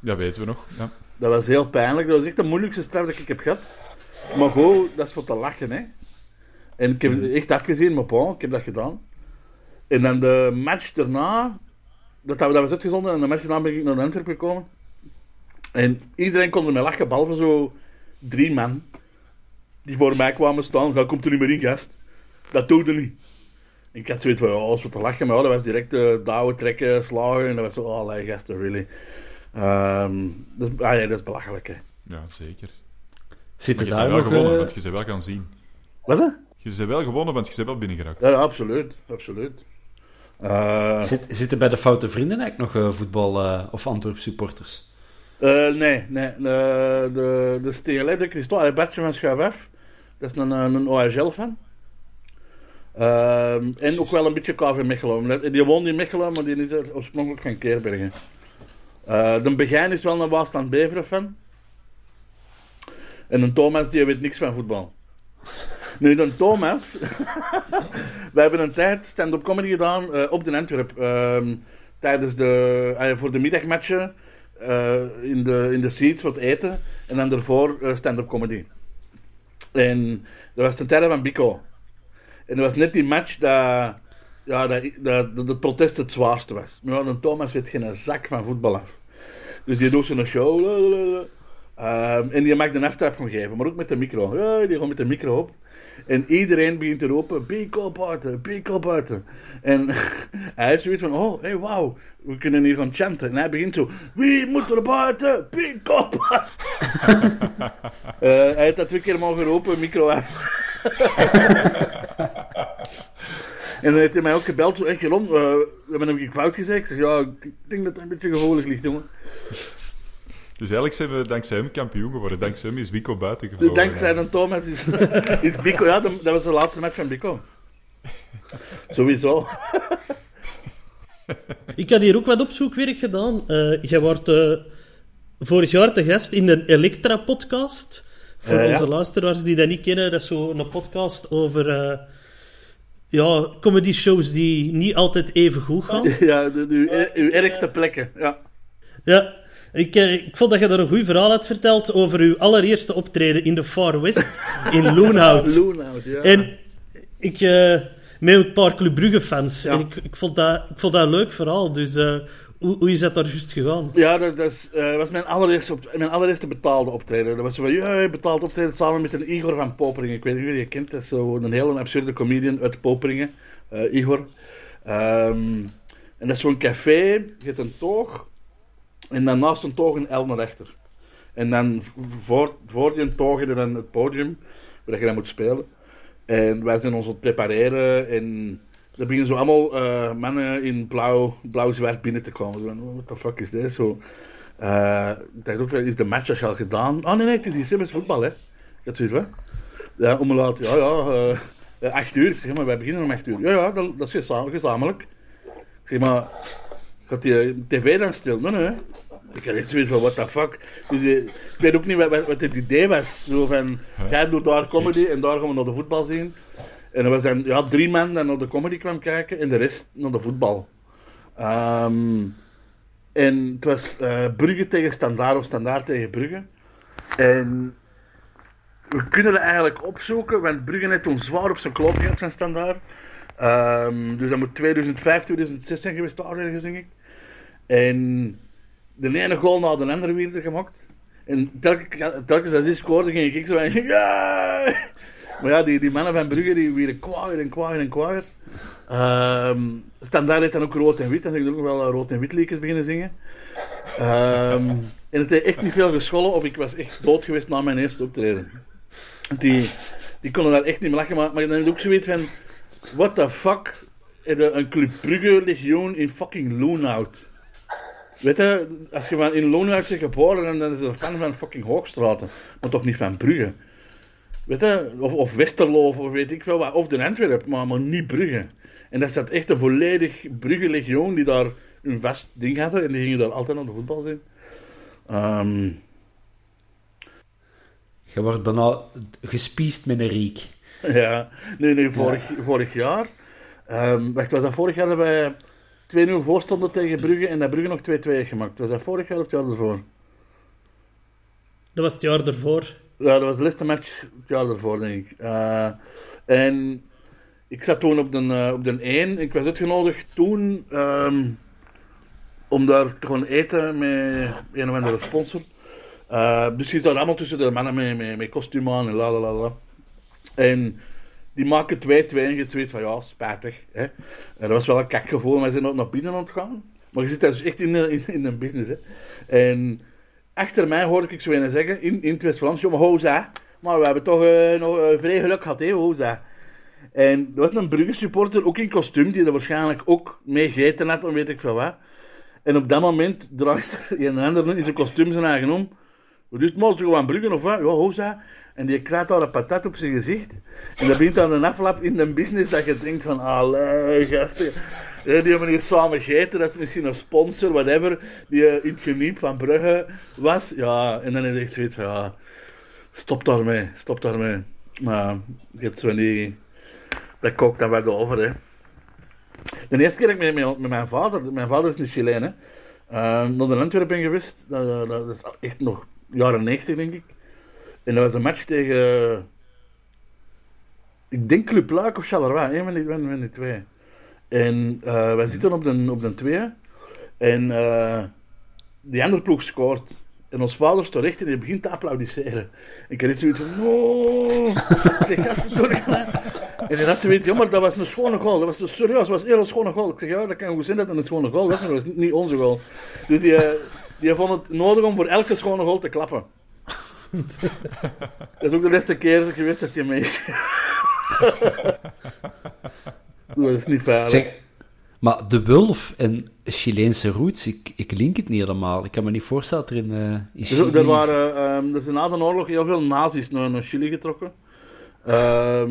Dat weten we nog. Ja.
Dat was heel pijnlijk. Dat was echt de moeilijkste straf dat ik heb gehad. Maar gewoon, dat is voor te lachen, hè. En ik heb het echt afgezien, maar bon, ik heb dat gedaan. En dan de match daarna, dat, dat was uitgezonden, en de match daarna ben ik naar Antwerpen gekomen. En iedereen kon er mee lachen, behalve zo drie man die voor mij kwamen staan. Ga, komt er niet meer in, gast. Dat doet er niet. En ik had zoiets van, oh, wat te lachen, maar dat was direct uh, douwen, trekken, slagen. En dat was zo, oh, allee, gasten, really. Ehm, dat, is, ah, ja, dat is belachelijk, hè.
ja, zeker. Je hebt
daar
wel
nog...
gewonnen,
eh,
want je ze wel gaan zien.
Wat is dat?
Je ze wel gewonnen, want je ze wel binnengeraakt.
Ja, ja, absoluut. absoluut. Eh,
zit, zitten bij de foute vrienden eigenlijk nog eh, voetbal- eh, of Antwerp supporters?
eh, nee, nee. De, de, de STL, de Christophe, Bartje van Schuif, dat is een, een, een OHL-fan. Ehm, en ook wel een beetje KV Mechelen. Die woont in Mechelen, maar die is oorspronkelijk van Keerbergen. Eh, de Begijn is wel een Waasland Beveren fan. En een Thomas die weet niks van voetbal. Nu, dan Thomas. we hebben een tijd stand-up comedy gedaan eh, op de Antwerp. ehm, tijdens de, eh, voor de middagmatchen. in, de, in de seats het eten. En dan daarvoor stand-up comedy. En dat was ten tijde van Bico. En dat was net die match dat, ja, dat, dat, protest het zwaarste was. Maar dan Thomas weet geen zak van voetbal af. Dus die doet zo'n show. Ehm, en die mag de aftrap gaan geven, maar ook met de micro. Ja, die gaat met de micro op. En iedereen begint te roepen, Bico buiten, Bico buiten. En hij is zoiets van, oh, hey, wauw, we kunnen hier gaan chanten. En hij begint zo, wie moet er buiten? Buiten. Eh, hij heeft dat twee keer mogen roepen, micro af. En dan heeft hij mij ook gebeld, zo, echt Jeroen, uh, we hebben hem fout gezegd. Ik zeg, ja, ik denk dat het een beetje gevoelig ligt, jongen.
Dus eigenlijk zijn we dankzij hem kampioen geworden. Dankzij hem is Wico buiten gevlogen.
Dankzij een Thomas is, is Bico, ja, dat was de laatste match van Bico. Sowieso.
Ik had hier ook wat opzoekwerk gedaan. Eh jij wordt eh, vorig jaar te gast in de Elektra-podcast. Voor
Eh, ja.
onze luisteraars die dat niet kennen, dat is zo'n podcast over ja, comedy-shows die niet altijd even goed gaan.
Ja, de, de, uw, uw ergste plekken, ja.
Ja, Ik, eh, ik vond dat je daar een goed verhaal had verteld over uw allereerste optreden in de Far West in Loonhout.
Loonhout, ja.
En ik, eh, met een paar Club Brugge fans.
Ja.
En ik, ik, vond dat, ik vond dat een leuk verhaal. Dus eh, hoe, hoe is dat daar juist gegaan?
Ja, dat, is, eh, was mijn allereerste, mijn betaalde optreden. Dat was zo van, ja, betaald optreden samen met een Igor van Poperingen. Ik weet niet of je kent, dat is zo een hele absurde comedian uit Poperingen, eh, Igor. Ehm, en dat is zo'n café, je hebt een toog, en dan naast een toog een L naar rechter. En dan voor, voor die toog je dan het podium, waar je dan moet spelen. En wij zijn ons aan het prepareren en er beginnen zo allemaal eh, mannen in blauw, blauw-zwart binnen te komen. Zo van, what the fuck is dit? Zo, eh, ik dacht ook, wel, is de match al gedaan? Oh nee, nee, het is hier Simmons voetbal, hè. Ik had zoiets, wat? Ja, om laten, ja, ja, eh, acht uur. Ik zeg, maar wij beginnen om acht uur. Ja, ja, dat, dat is gezam- gezamenlijk. Ik zeg, maar, gaat die tv dan stil? Nee, nee. Ik had echt zoiets van, what the fuck. Dus ik weet ook niet wat, wat, wat het idee was. Zo van, jij doet daar comedy en daar gaan we naar de voetbal zien. En er was ja, drie man die naar de comedy kwam kijken en de rest naar de voetbal. Ehm, en het was eh Brugge tegen Standaard of Standaard tegen Brugge. En we kunnen het eigenlijk opzoeken, want Brugge heeft toen zwaar op zijn klop gehad van Standaard. Ehm, dus dat moet 2005, 2006 zijn geweest, daar ergens, denk ik. En de ene goal na de andere weer er gemaakt. En telkens, telkens als die scoorde, ging ik zo van, ja! Maar ja, die, mannen van Brugge, die werden kwaaier en kwaaier en kwaaier. Ehm Standaard heeft dan ook rood en wit, dan zeg ik ook wel eh, rood en wit liedjes beginnen zingen. Ehm, en het heeft echt niet veel geschollen, of ik was echt dood geweest na mijn eerste optreden. Die, die konden daar echt niet meer lachen, maar, dan heb je ook zoiets van, what the fuck, een Club Brugge legioen in fucking Loonhout. Weet je, als je in Loonhout bent geboren, dan, dan is er fan van fucking Hoogstraten, maar toch niet van Brugge. Weet je, of, of Westerlo, of weet ik veel wat, of de Antwerpen, maar, maar niet Brugge. En dat staat echt een volledig Brugge legioen die daar een vast ding hadden en die gingen daar altijd naar de voetbal zien. Ehm,
Je wordt bijna gespiest met een riek.
ja, nee, nee, vorig, vorig jaar. ehm wacht, was dat vorig jaar dat wij 2-0 voorstonden tegen Brugge en dat Brugge nog 2-2 heeft gemaakt? Was dat vorig jaar of het jaar ervoor?
Dat was het jaar ervoor.
Ja, dat was de laatste match het jaar ervoor, denk ik. Eh, en ik zat toen op de, eh, op de 1. Ik was uitgenodigd toen ehm, om daar te gaan eten met een of andere sponsor. Eh, dus je zat allemaal tussen de mannen met, met, met aan en la la la. En die maken 2-2 en je weet van ja, spijtig. Hè. En dat was wel een kakgevoel, maar we zijn ook naar binnen aan het gaan. Maar je zit daar dus echt in, in, in een business. Hè. En achter mij hoorde ik zo een zeggen, in, in het West-Vlaams, maar hoza. Maar we hebben toch eh, nog eh, vrij geluk gehad, hè, hoza. En er was een Brugge supporter, ook in kostuum, die er waarschijnlijk ook mee gegeten had, of weet ik veel wat. En op dat moment draait er een ander in zijn kostuum zijn eigen om. Wat is het maar, gewoon Brugge of wat? Ja, hoza. En die krijgt daar een patat op zijn gezicht. En dat begint dan een aflap in een business dat je denkt van, allee, gasten. Ja, die hier samen gegeten, dat is misschien een sponsor, whatever, die eh, in het geniep van Brugge was. Ja, en dan is het echt zoiets van, ja, stop daarmee, stop daarmee. Maar zo niet, dat kookt dan wel over, hè. De eerste keer ik met, met, mijn vader, mijn vader is een Chileen, hè, eh, naar de Antwerpen ben geweest, dat, dat, is echt nog jaren 90, denk ik. En dat was een match tegen, ik denk Club Luik of Charleroi, van van die twee. En eh, wij zitten op de, op de twee. En eh, die andere ploeg scoort. En ons vader staat recht en hij begint te applaudisseren. Ik iets zoiets van. Ik zeg, sorry. En hij had zoiets, ja, maar dat was een schone goal. Dat was een, serieus, dat was een schone goal. Ik zeg, ja, dat kan goed zijn dat het een schone goal maar dat was niet onze goal. Dus die, eh, die vond het nodig om voor elke schone goal te klappen. dat is ook de laatste keer geweest dat hij mee is. dat is niet veilig.
Zeg, maar de Wulf en Chileense roots, ik, ik link het niet helemaal. Ik kan me niet voorstellen dat er in, eh in
Dus, er, waren, ehm, er zijn na de oorlog heel veel nazi's naar, naar Chili getrokken. Ehm,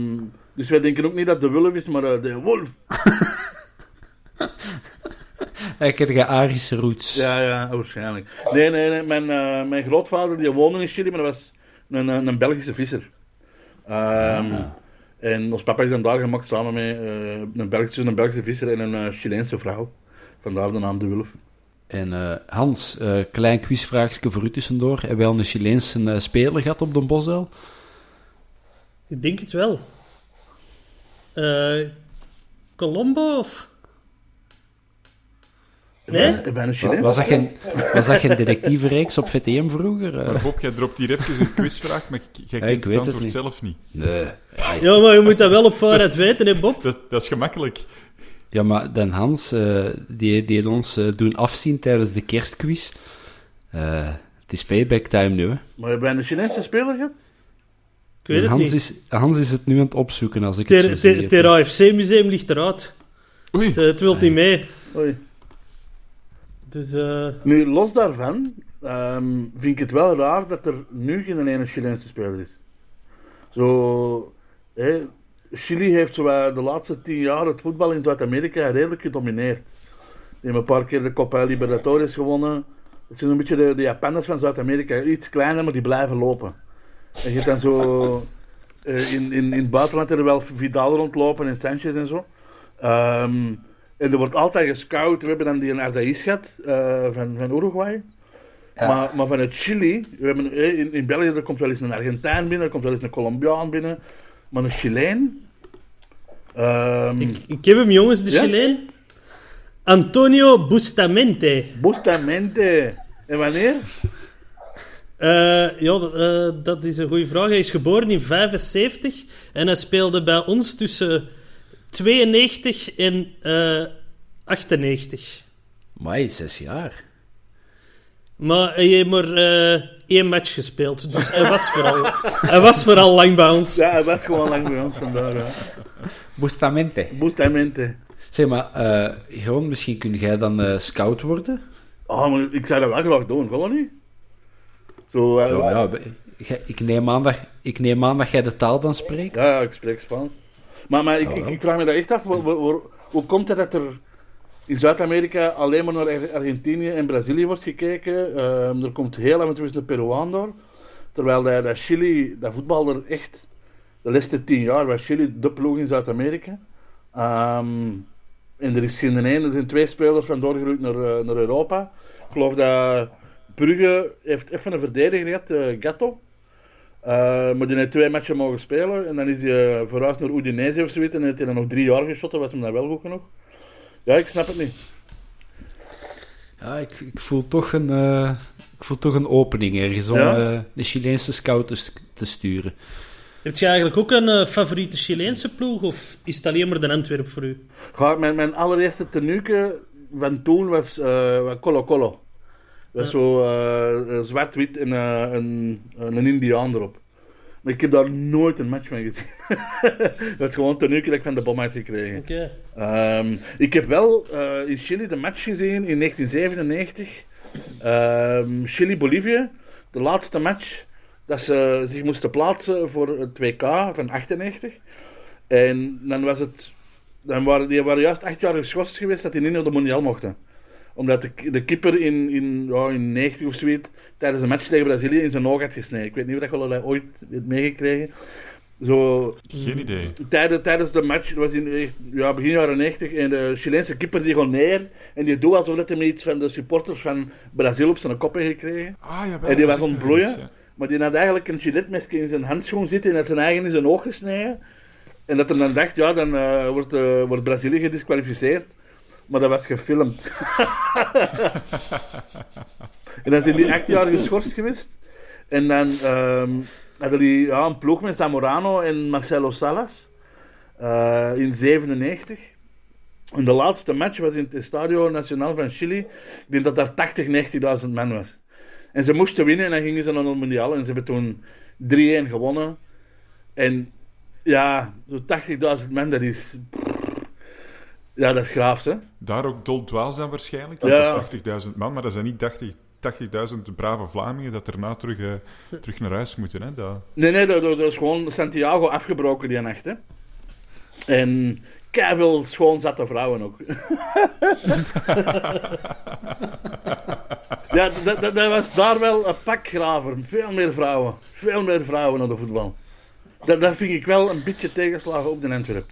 dus wij denken ook niet dat de Wulf is, maar eh, de Wolf.
Ik heb Arische roots.
Ja, ja, waarschijnlijk. Nee, nee, nee. Mijn, eh, mijn grootvader die woonde in Chili, maar dat was een, een, Belgische visser. Ehm, En ons papa is dan daar gemaakt samen met eh, een, Belgische, een Belgische visser en een eh, Chileense vrouw. Vandaar de naam De Wulf.
En eh, Hans, eh, klein quizvraagje voor u tussendoor. Hebben wij al een Chileense speler gehad op de Bosel?
Ik denk het wel. Eh Colombo of... Nee?
Ik ben een
Wa-
Chileens.
Was dat geen, was dat geen detectieve reeks op VTM vroeger? Eh,
Maar Bob, jij dropt hier even een quizvraag, maar jij
Ja,
kent
ik
het
weet het
antwoord
niet.
zelf niet.
nee. Ja,
maar je moet dat wel op vooruit weten, hè, Bob?
Dat, dat is gemakkelijk.
Ja, maar dan Hans, eh, die, die had ons eh, doen afzien tijdens de kerstquiz. Eh, het is payback time nu, hè.
Maar je bent een Chinese speler gehad?
Ik weet het
Hans
niet.
Is, Hans is het nu aan het opzoeken, als ik het zo
Ter,
zie.
ter AFC-museum ligt eruit.
Oei.
Het, het wilt niet mee.
Oei.
Dus, eh
Nu, los daarvan, ehm, vind ik het wel raar dat er nu geen ene Chileense speler is. Zo, Chili heeft de laatste tien jaar het voetbal in Zuid-Amerika redelijk gedomineerd. Die hebben een paar keer de Copa Libertadores gewonnen. Het zijn een beetje de, de Japanners van Zuid-Amerika. Iets kleiner, maar die blijven lopen. En je hebt dan zo... eh, in, in, in het buitenland er wel Vidal rondlopen en Sanchez en zo. Ehm, en er wordt altijd gescout. We hebben dan die Ardaiz gehad eh, van, van Uruguay. Maar, maar vanuit Chili, we hebben, eh, in, in België er komt wel eens een Argentijn binnen, er komt wel eens een Colombiaan binnen. Maar een Chileen. ehm
ik, ik heb hem, jongens, de
Ja?
Chileen. Antonio Bustamante.
Bustamante. En wanneer?
Eh, ja, dat, dat is een goede vraag. Hij is geboren in 75 en hij speelde bij ons tussen 92 en eh 98.
Mai, zes jaar.
Maar hij heeft maar eh, één match gespeeld, dus hij was vooral, hij was vooral lang bij ons.
Ja, hij was gewoon lang bij ons vandaag. Ja.
Bustamante.
Bustamante.
Zeg maar, eh Jeroen, misschien kun jij dan eh, scout worden?
Oh, maar ik zou dat wel graag doen, gewoon niet? Zo, eh,
Ja, ik, neem aan dat, ik neem aan dat jij de taal dan spreekt.
Ja, ja, ik spreek Spaans. Maar, maar ik, ik, ik vraag me dat echt af, waar- waar- waar- hoe komt het dat er in Zuid-Amerika alleen maar naar Ar- Argentinië en Brazilië wordt gekeken? Ehm, er komt heel af en toe eens een Peruaan door. Terwijl dat, dat Chili, dat voetbal er echt, de laatste tien jaar was Chili de ploeg in Zuid-Amerika. Ehm, en er is geen één, er zijn twee spelers van doorgeroeid naar, eh, naar Europa. Ik geloof dat Brugge heeft even een verdediger gehad, eh, Gatto. Eh, maar die heeft twee matchen mogen spelen. En dan is hij uh, verhuisd naar Udinese of zoiets. En heeft hij dan nog drie jaar geschoten. Was hem dan wel goed genoeg? Ja, ik snap het niet.
Ja, ik, ik, voel toch een, eh, ik voel toch een opening ergens om
Ja?
eh, de Chileense scout te, sturen.
Heb je eigenlijk ook een eh, favoriete Chileense ploeg of is het alleen maar de Antwerp voor u?
Mijn, mijn allereerste tenuke van toen was eh, Colo Colo. Dat is zo eh, eh, zwart-wit en eh, een, een indiaan erop. Maar ik heb daar nooit een match van gezien. dat is gewoon een dat ik van de bom had gekregen. Ehm, ik heb wel in Chili de match gezien in 1997. Ehm, Chili-Bolivie, de laatste match dat ze zich moesten plaatsen voor het WK van 98. En dan was het. Dan waren, die waren juist acht jaar geschorst geweest dat die niet naar de mondial mochten. Omdat de, de keeper in, in, ja, in 90 of zoiets tijdens een match tegen Brazilië in zijn oog had gesneden. Ik weet niet of dat je dat ooit hebt meegekregen. Zo,
Geen idee.
Tijdens, tijdens de match, was in echt, ja, begin jaren 90, en de Chileense keeper die gewoon neer en die doet alsof dat hij iets van de supporters van Brazil op zijn kop heeft gekregen.
Ah, ja,
En die was ontbloeien.
ja.
Maar die had eigenlijk een giletmesje in zijn handschoen zitten en had zijn eigen in zijn oog gesneden. En dat hij dan dacht, ja, dan eh, wordt, eh, wordt Brazilië gedisqualificeerd. Maar dat was gefilmd. en dan zijn die acht jaar geschorst geweest. En dan ehm, hadden die ja, een ploeg met Zamorano en Marcelo Salas. eh, in 97. En de laatste match was in het Estadio Nacional van Chili. Ik denk dat daar 80, 90.000 man was. En ze moesten winnen en dan gingen ze naar het mondiaal. En ze hebben toen 3-1 gewonnen. En ja, zo'n 80.000 man, dat is... Ja, dat is graafs, hè.
Daar ook Dol Dwaas dan waarschijnlijk. Dat
Ja.
is 80.000 man, maar dat zijn niet 80 80.000 brave Vlamingen dat daarna terug, eh, terug naar huis moeten. Hè? Dat...
Nee, nee, dat, dat is gewoon Santiago afgebroken die nacht, hè. En veel schoon zatte vrouwen ook. ja, dat, dat, dat was daar wel een pak graver. Veel meer vrouwen. Veel meer vrouwen naar de voetbal. Dat, dat vind ik wel een beetje tegenslagen op de Antwerp.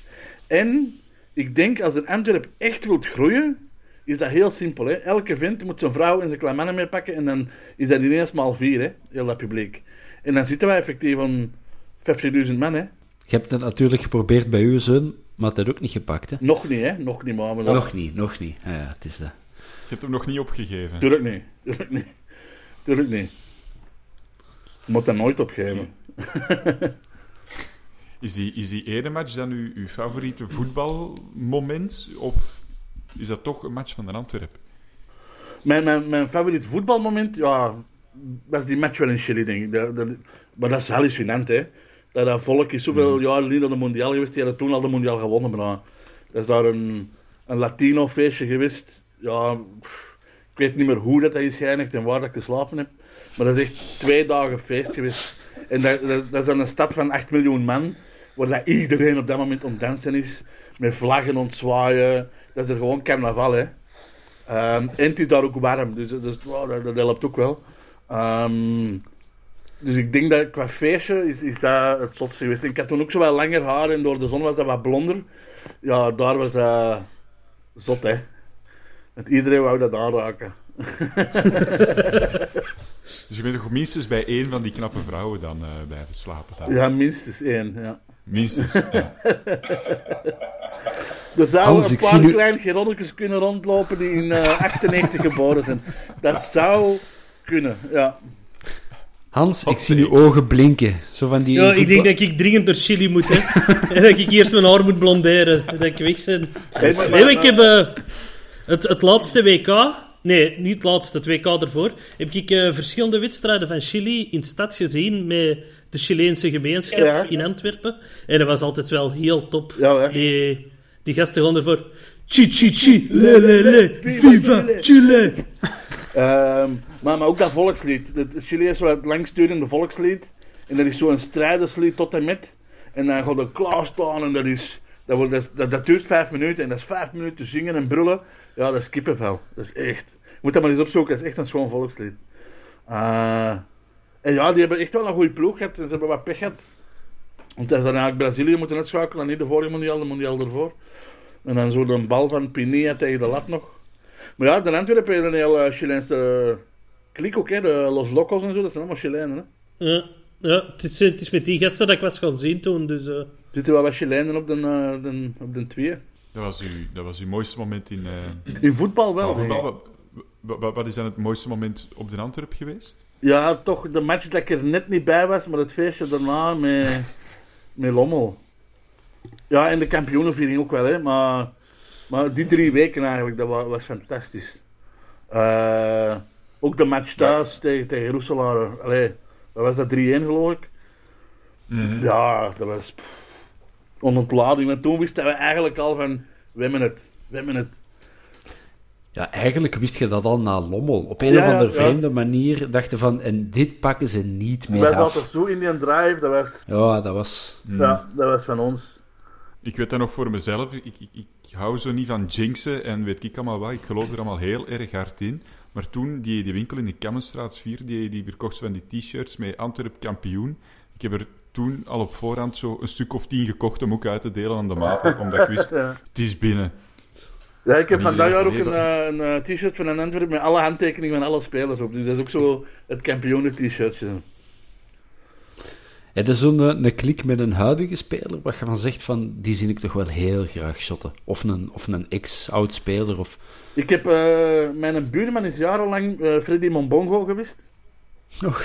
En ik denk als een Antwerp echt wil groeien, is dat heel simpel. Hè? Elke vent moet zijn vrouw en zijn kleine mannen meepakken en dan is dat ineens maal vier, hè? heel dat publiek. En dan zitten wij effectief van 50.000 man. Hè?
Je hebt het natuurlijk geprobeerd bij uw zoon, maar dat ook niet gepakt, hè?
Nog niet, hè? Nog niet, maar... dat-
Nog niet, nog niet. Ah, ja, het is dat.
Je hebt hem nog niet opgegeven.
Tuurlijk niet. Tuurlijk niet. Tuurlijk niet. Je moet dat nooit opgeven.
Is die, is die ene match dan uw, uw favoriete voetbalmoment? Of is dat toch een match van de Antwerp?
Mijn, mijn, mijn favoriet voetbalmoment, ja, was die match wel in Chili, denk ik. Dat, dat- maar dat is hallucinant, hè. Dat, dat volk is zoveel jaren niet naar de mondiaal geweest. Die hadden toen al de mondiaal gewonnen. Maar dat is daar een, een Latino feestje geweest. Ja, ik weet niet meer hoe dat is geëindigd en waar dat ik geslapen heb. Maar dat is echt twee dagen feest geweest. En dat, dat, dat is dan een stad van 8 miljoen man. Waar dat iedereen op dat moment om dansen is. Met vlaggen ontzwaaien. Dat is er gewoon carnaval, hè. Ehm, en het is daar ook warm, dus, dus wow, dat, dat helpt ook wel. Ehm, dus ik denk dat qua feestje is, is dat het zotste geweest. Ik had toen ook zo wat langer haar en door de zon was dat wat blonder. Ja, daar was dat zot, hè. Dat iedereen wou dat aanraken.
Dus je bent toch minstens bij één van die knappe vrouwen dan eh blijven slapen? Dan?
Ja, minstens één, ja.
Minstens, ja.
Er zouden
Hans,
een paar kleine geronnetjes kunnen rondlopen die in eh 98 geboren zijn. Dat zou kunnen, ja.
Hans, ik zie uw ogen blinken. Zo van die
Ja, ik denk dat ik dringend naar Chili moet, hè. en dat ik eerst mijn haar moet blonderen. Dat ik weg ben.
Hey, maar-
Nee, ik heb eh, het, het laatste WK... Nee, niet het laatste, het WK ervoor. Heb ik eh, verschillende wedstrijden van Chili in stad gezien met de Chileense gemeenschap
Ja.
in Antwerpen. En dat was altijd wel heel top.
Ja,
die, die gasten gaan ervoor... Chi, chi, chi, le, le, le, viva Chile.
Ehm, maar, maar ook dat volkslied. Het Chili is wel het langstdurende volkslied. En dat is zo'n strijderslied tot en met. En dan gaat er klaarstaan en dat is... Dat, wordt, dat, dat duurt vijf minuten en dat is vijf minuten zingen en brullen. Ja, dat is kippenvel. Dat is echt... Je moet dat maar eens opzoeken, dat is echt een schoon volkslied. Eh, en ja, die hebben echt wel een goede ploeg gehad en ze hebben wat pech gehad. Want dat is dan eigenlijk Brazilië moeten uitschakelen en niet de vorige mondial, de mondial ervoor. En dan zo de bal van Pinilla tegen de lat nog. Maar ja, de Antwerpen heeft een heel uh, Chileense klik ook, hè. De Los Locos en zo, dat zijn allemaal Chilenen, hè.
Ja, ja het, is, het is met die gasten dat ik was gaan zien toen, dus... eh,
Er zitten wel wat Chilenen op de, eh, de, op de twee.
Dat was, uw, dat was uw mooiste moment in eh,
In voetbal wel.
voetbal. wat, wat is dan het mooiste moment op de Antwerp geweest?
Ja, toch de match dat ik er net niet bij was, maar het feestje daarna met, met Lommel. Ja, en de kampioenenviering ook wel, hè. Maar, maar die drie weken eigenlijk, dat was, was fantastisch. Eh, ook de match thuis tegen, tegen Roeselaar. Allee, wat was dat 3-1 geloof ik? Ja, dat was pff, een ontlading. Want toen wisten we eigenlijk al van, we hebben het, we hebben het.
Ja, eigenlijk wist je dat al na Lommel. Op een
Ja,
of andere
ja.
vreemde manier dachten van, en dit pakken ze niet
Wij
meer
zaten
af.
zo in die drive, dat was,
Ja, dat was...
ja, dat was van ons.
Ik weet dat nog voor mezelf. Ik, ik, ik hou zo niet van jinxen en weet ik allemaal wat. Ik geloof er allemaal heel erg hard in. Maar toen, die, die winkel in de Kammenstraat 4, die, die verkocht van die t-shirts met Antwerp kampioen. Ik heb er toen al op voorhand zo een stuk of tien gekocht om ook uit te delen aan de maat. Omdat ik wist,
Ja.
het is binnen.
Ja, ik heb vandaag ook een, eh, een eh, t-shirt van een Antwerp met alle handtekeningen van alle spelers op. Dus dat is ook zo het kampioenen-t-shirtje.
Het is zo'n eh, een klik met een huidige speler, waar je van zegt van, die zie ik toch wel heel graag shotten. Of een, of een ex-oud speler, of...
Ik heb, mijn buurman is jarenlang Freddy Mombongo geweest.
Nog.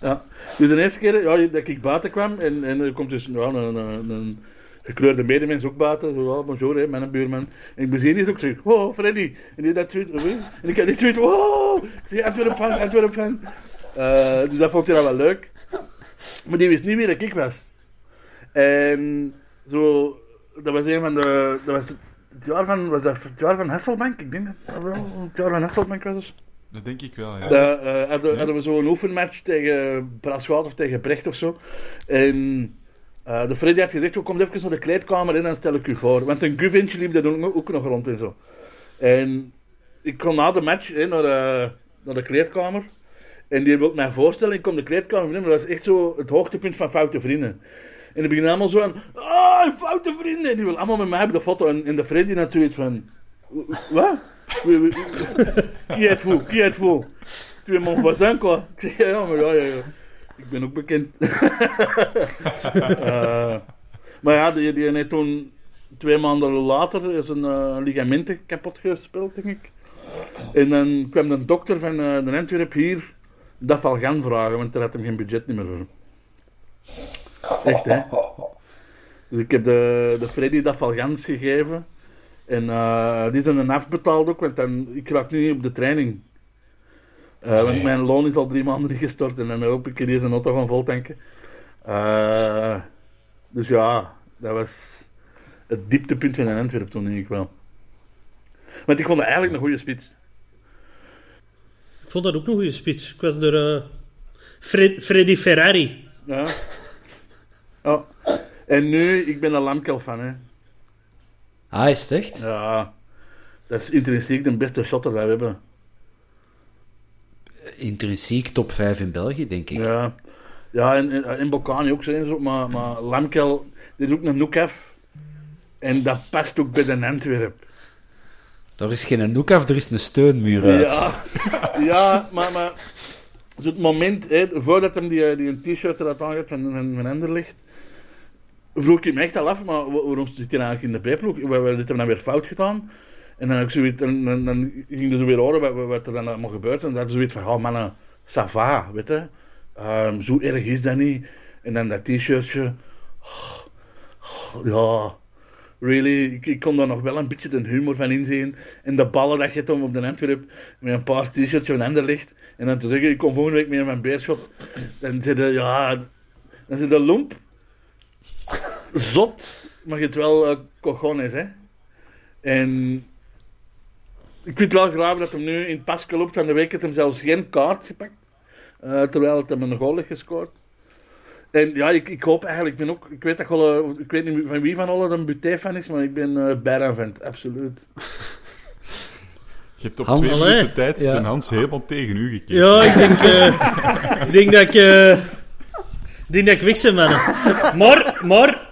Ja. Dus de eerste keer ja, dat ik buiten kwam en, en er komt dus een, een, een gekleurde medemens ook buiten. Zo, ja, bonjour, hè, mijn buurman. En ik bezie die is ook zo, oh Freddy. En die dat tweet, oh, en ik had die tweet, oh, ik zeg Antwerp fan, Antwerp fan. Eh, dus dat vond hij dan wel leuk. Maar die wist niet wie dat ik was. En zo, dat was een van de, dat was het jaar van, was dat het jaar van Hasselbank? Ik denk dat wel het jaar van Hasselbank was. zo.
Dat denk ik wel, ja.
Da, eh, hadden, hadden we zo'n oefenmatch tegen Braschout of tegen Brecht of zo. En eh, de Freddy had gezegd, "Oh, kom even naar de kleedkamer in en stel ik u voor. Want een Guvintje liep daar ook, nog rond en zo. En ik kon na de match naar, de, naar de kleedkamer. En die wil mij voorstellen, ik kom de kleedkamer binnen, maar dat is echt zo het hoogtepunt van Foute Vrienden. En die beginnen allemaal zo aan, ah, Foute Vrienden! En die wil allemaal met mij hebben de foto. En, de Freddy natuurlijk van, Wat? Wie wie- êtes-vous? Qui êtes-vous? Tu es mon voisin, ja, maar ja, ja, ja. Ik ben ook bekend. Eh, maar ja, die, die heeft toen twee maanden later is een eh, ligamenten kapot gespeeld, denk ik. En dan kwam de dokter van eh, de Antwerp hier dat vragen, want daar had hem geen budget meer voor. Echt, hè? Dus ik heb de, de Freddy dat Valgans gegeven. En die zijn een afbetaald ook, want dan, ik raak nu niet op de training. Eh, want mijn loon is al drie maanden niet gestort en dan hoop ik deze auto gaan voltanken. Eh dus ja, dat was het dieptepunt van Antwerp toen, denk ik wel. Want ik vond het eigenlijk een goede spits.
Ik vond dat ook een goede spits. Ik was door eh, Fred- Freddy Ferrari.
Ja. Oh. En nu, ik ben een Lamkel fan, hè.
Ah, is het echt?
Ja. Dat is intrinsiek de beste shotter dat we hebben.
Intrinsiek top 5 in België, denk ik.
Ja, ja en, en, en Bocani ook zo, maar, maar Lamkel, dit is ook een Noekaf. En dat past ook bij de Antwerp.
Er is geen noek af, er is een steunmuur uit.
Ja, ja maar, maar zo het moment, hè, voordat hem die, die een t-shirt eruit aangeeft van, van, van Anderlecht, vroeg ik me echt al af, maar wa- waarom zit hij eigenlijk in de bijploeg? Wat wat heeft hem dan weer fout gedaan? En dan, ik zoiets, dan, dan, dan ging er weer horen wat, wat er dan allemaal gebeurt. En dan had ik zoiets van, oh mannen, ça va, weet je. Ehm, zo erg is dat niet. En dan dat t-shirtje. Oh, ja, really, ik, kon daar nog wel een beetje de humor van inzien. En de ballen dat je om op de Antwerp met een paar t-shirts van Anderlecht. En dan te zeggen, ik kom volgende week mee in mijn beerschap. Dan zit ja, dan zit de lomp. Zot, maar je hebt wel uh, cojones, hè. En ik vind het wel graag dat hem nu in het pas loopt van de week heeft hem zelfs geen kaart gepakt. eh, terwijl het hem een goal heeft gescoord. En ja, ik, ik hoop eigenlijk, ik ben ook, ik weet, dat Golle, ik weet niet van wie van allen een Buté fan is, maar ik ben eh bijna vent, absoluut.
Je hebt op
Hans.
twee
Allee.
minuten tijd
Ja.
ben Hans helemaal tegen u gekeken.
Ja, ik denk, eh, ik denk dat ik... eh, ik denk dat ik weg ben, mannen. Maar, maar...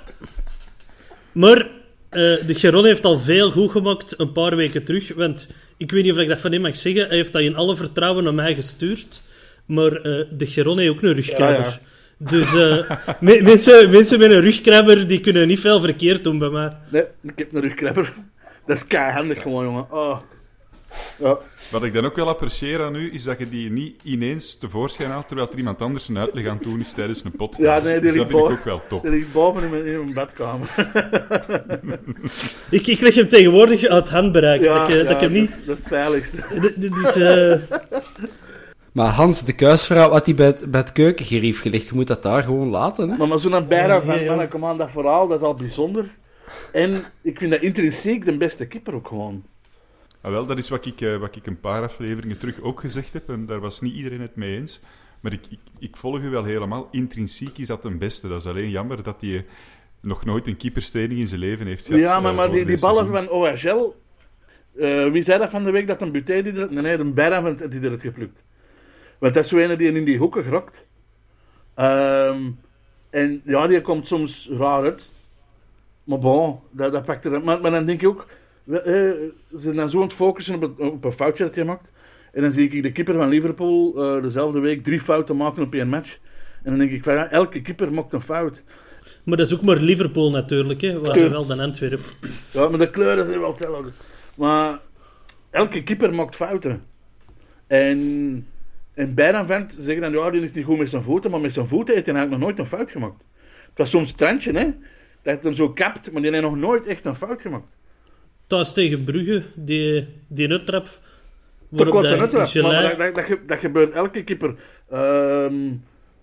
Maar... eh, de Geron heeft al veel goed gemaakt een paar weken terug. Want ik weet niet of ik dat van hem mag zeggen. Hij heeft dat in alle vertrouwen naar mij gestuurd. Maar eh, de Geron heeft ook een rugkrabber.
Ja,
Dus eh, me- mensen, mensen met een rugkrabber die kunnen niet veel verkeerd doen bij mij.
Nee, ik heb een rugkrabber. Dat is keihandig gewoon, jongen. Oh. Ja.
Wat ik dan ook wel apprecieer aan u, is dat je die niet ineens tevoorschijn haalt, terwijl er iemand anders een uitleg aan het doen is tijdens een podcast.
Ja, nee, die
dus dat
ligt
vind ik ook wel top.
Die ligt boven in mijn, in mijn badkamer.
Ik, ik leg hem tegenwoordig uit handbereik.
Ja,
dat, ik, eh, dat ik hem niet...
Dat, dat is het veiligste.
Eh,
Maar Hans, de kuisvrouw, had hij bij het, bij het keukengerief gelegd. Je moet dat daar gewoon laten, hè?
Maar, maar zo'n bijna
Ja,
van,
ja.
kom aan, dat verhaal, dat is al bijzonder. En ik vind dat intrinsiek de beste keeper ook gewoon.
Ah, wel, dat is wat ik, eh, wat ik een paar afleveringen terug ook gezegd heb, en daar was niet iedereen het mee eens. Maar ik, ik, ik volg u wel helemaal. Intrinsiek is dat een beste. Dat is alleen jammer dat hij nog nooit een keeperstraining in zijn leven heeft gehad.
ja, maar,
eh,
maar die, die ballen
seizoen.
van OHL... eh, wie zei dat van de week dat een Buté die er... Nee, een bijna van die er het geplukt. Want dat is zo een die in die hoeken gerokt. Ehm, en ja, die komt soms raar uit. Maar bon, dat, dat pakt er... Maar, maar dan denk je ook... eh, ze zijn dan zo aan het focussen op, het, op een foutje dat hij maakt. En dan zie ik de keeper van Liverpool eh, dezelfde week drie fouten maken op één match. En dan denk ik van ja, elke keeper maakt een fout.
maar dat is ook maar Liverpool natuurlijk, hè. Waar ze wel dan Antwerp.
Ja, maar de kleuren zijn wel hetzelfde. Maar elke keeper maakt fouten. En, en bijna vent zeggen dan, ja, die is niet goed met zijn voeten, maar met zijn voeten heeft hij eigenlijk nog nooit een fout gemaakt. Het was soms trantje, hè. Dat hij hem zo kapt, maar die heeft nog nooit echt een fout gemaakt.
Thuis tegen Brugge, die, die nuttrap. Dat
dat, dat, dat, ge- dat gebeurt elke keeper. Ehm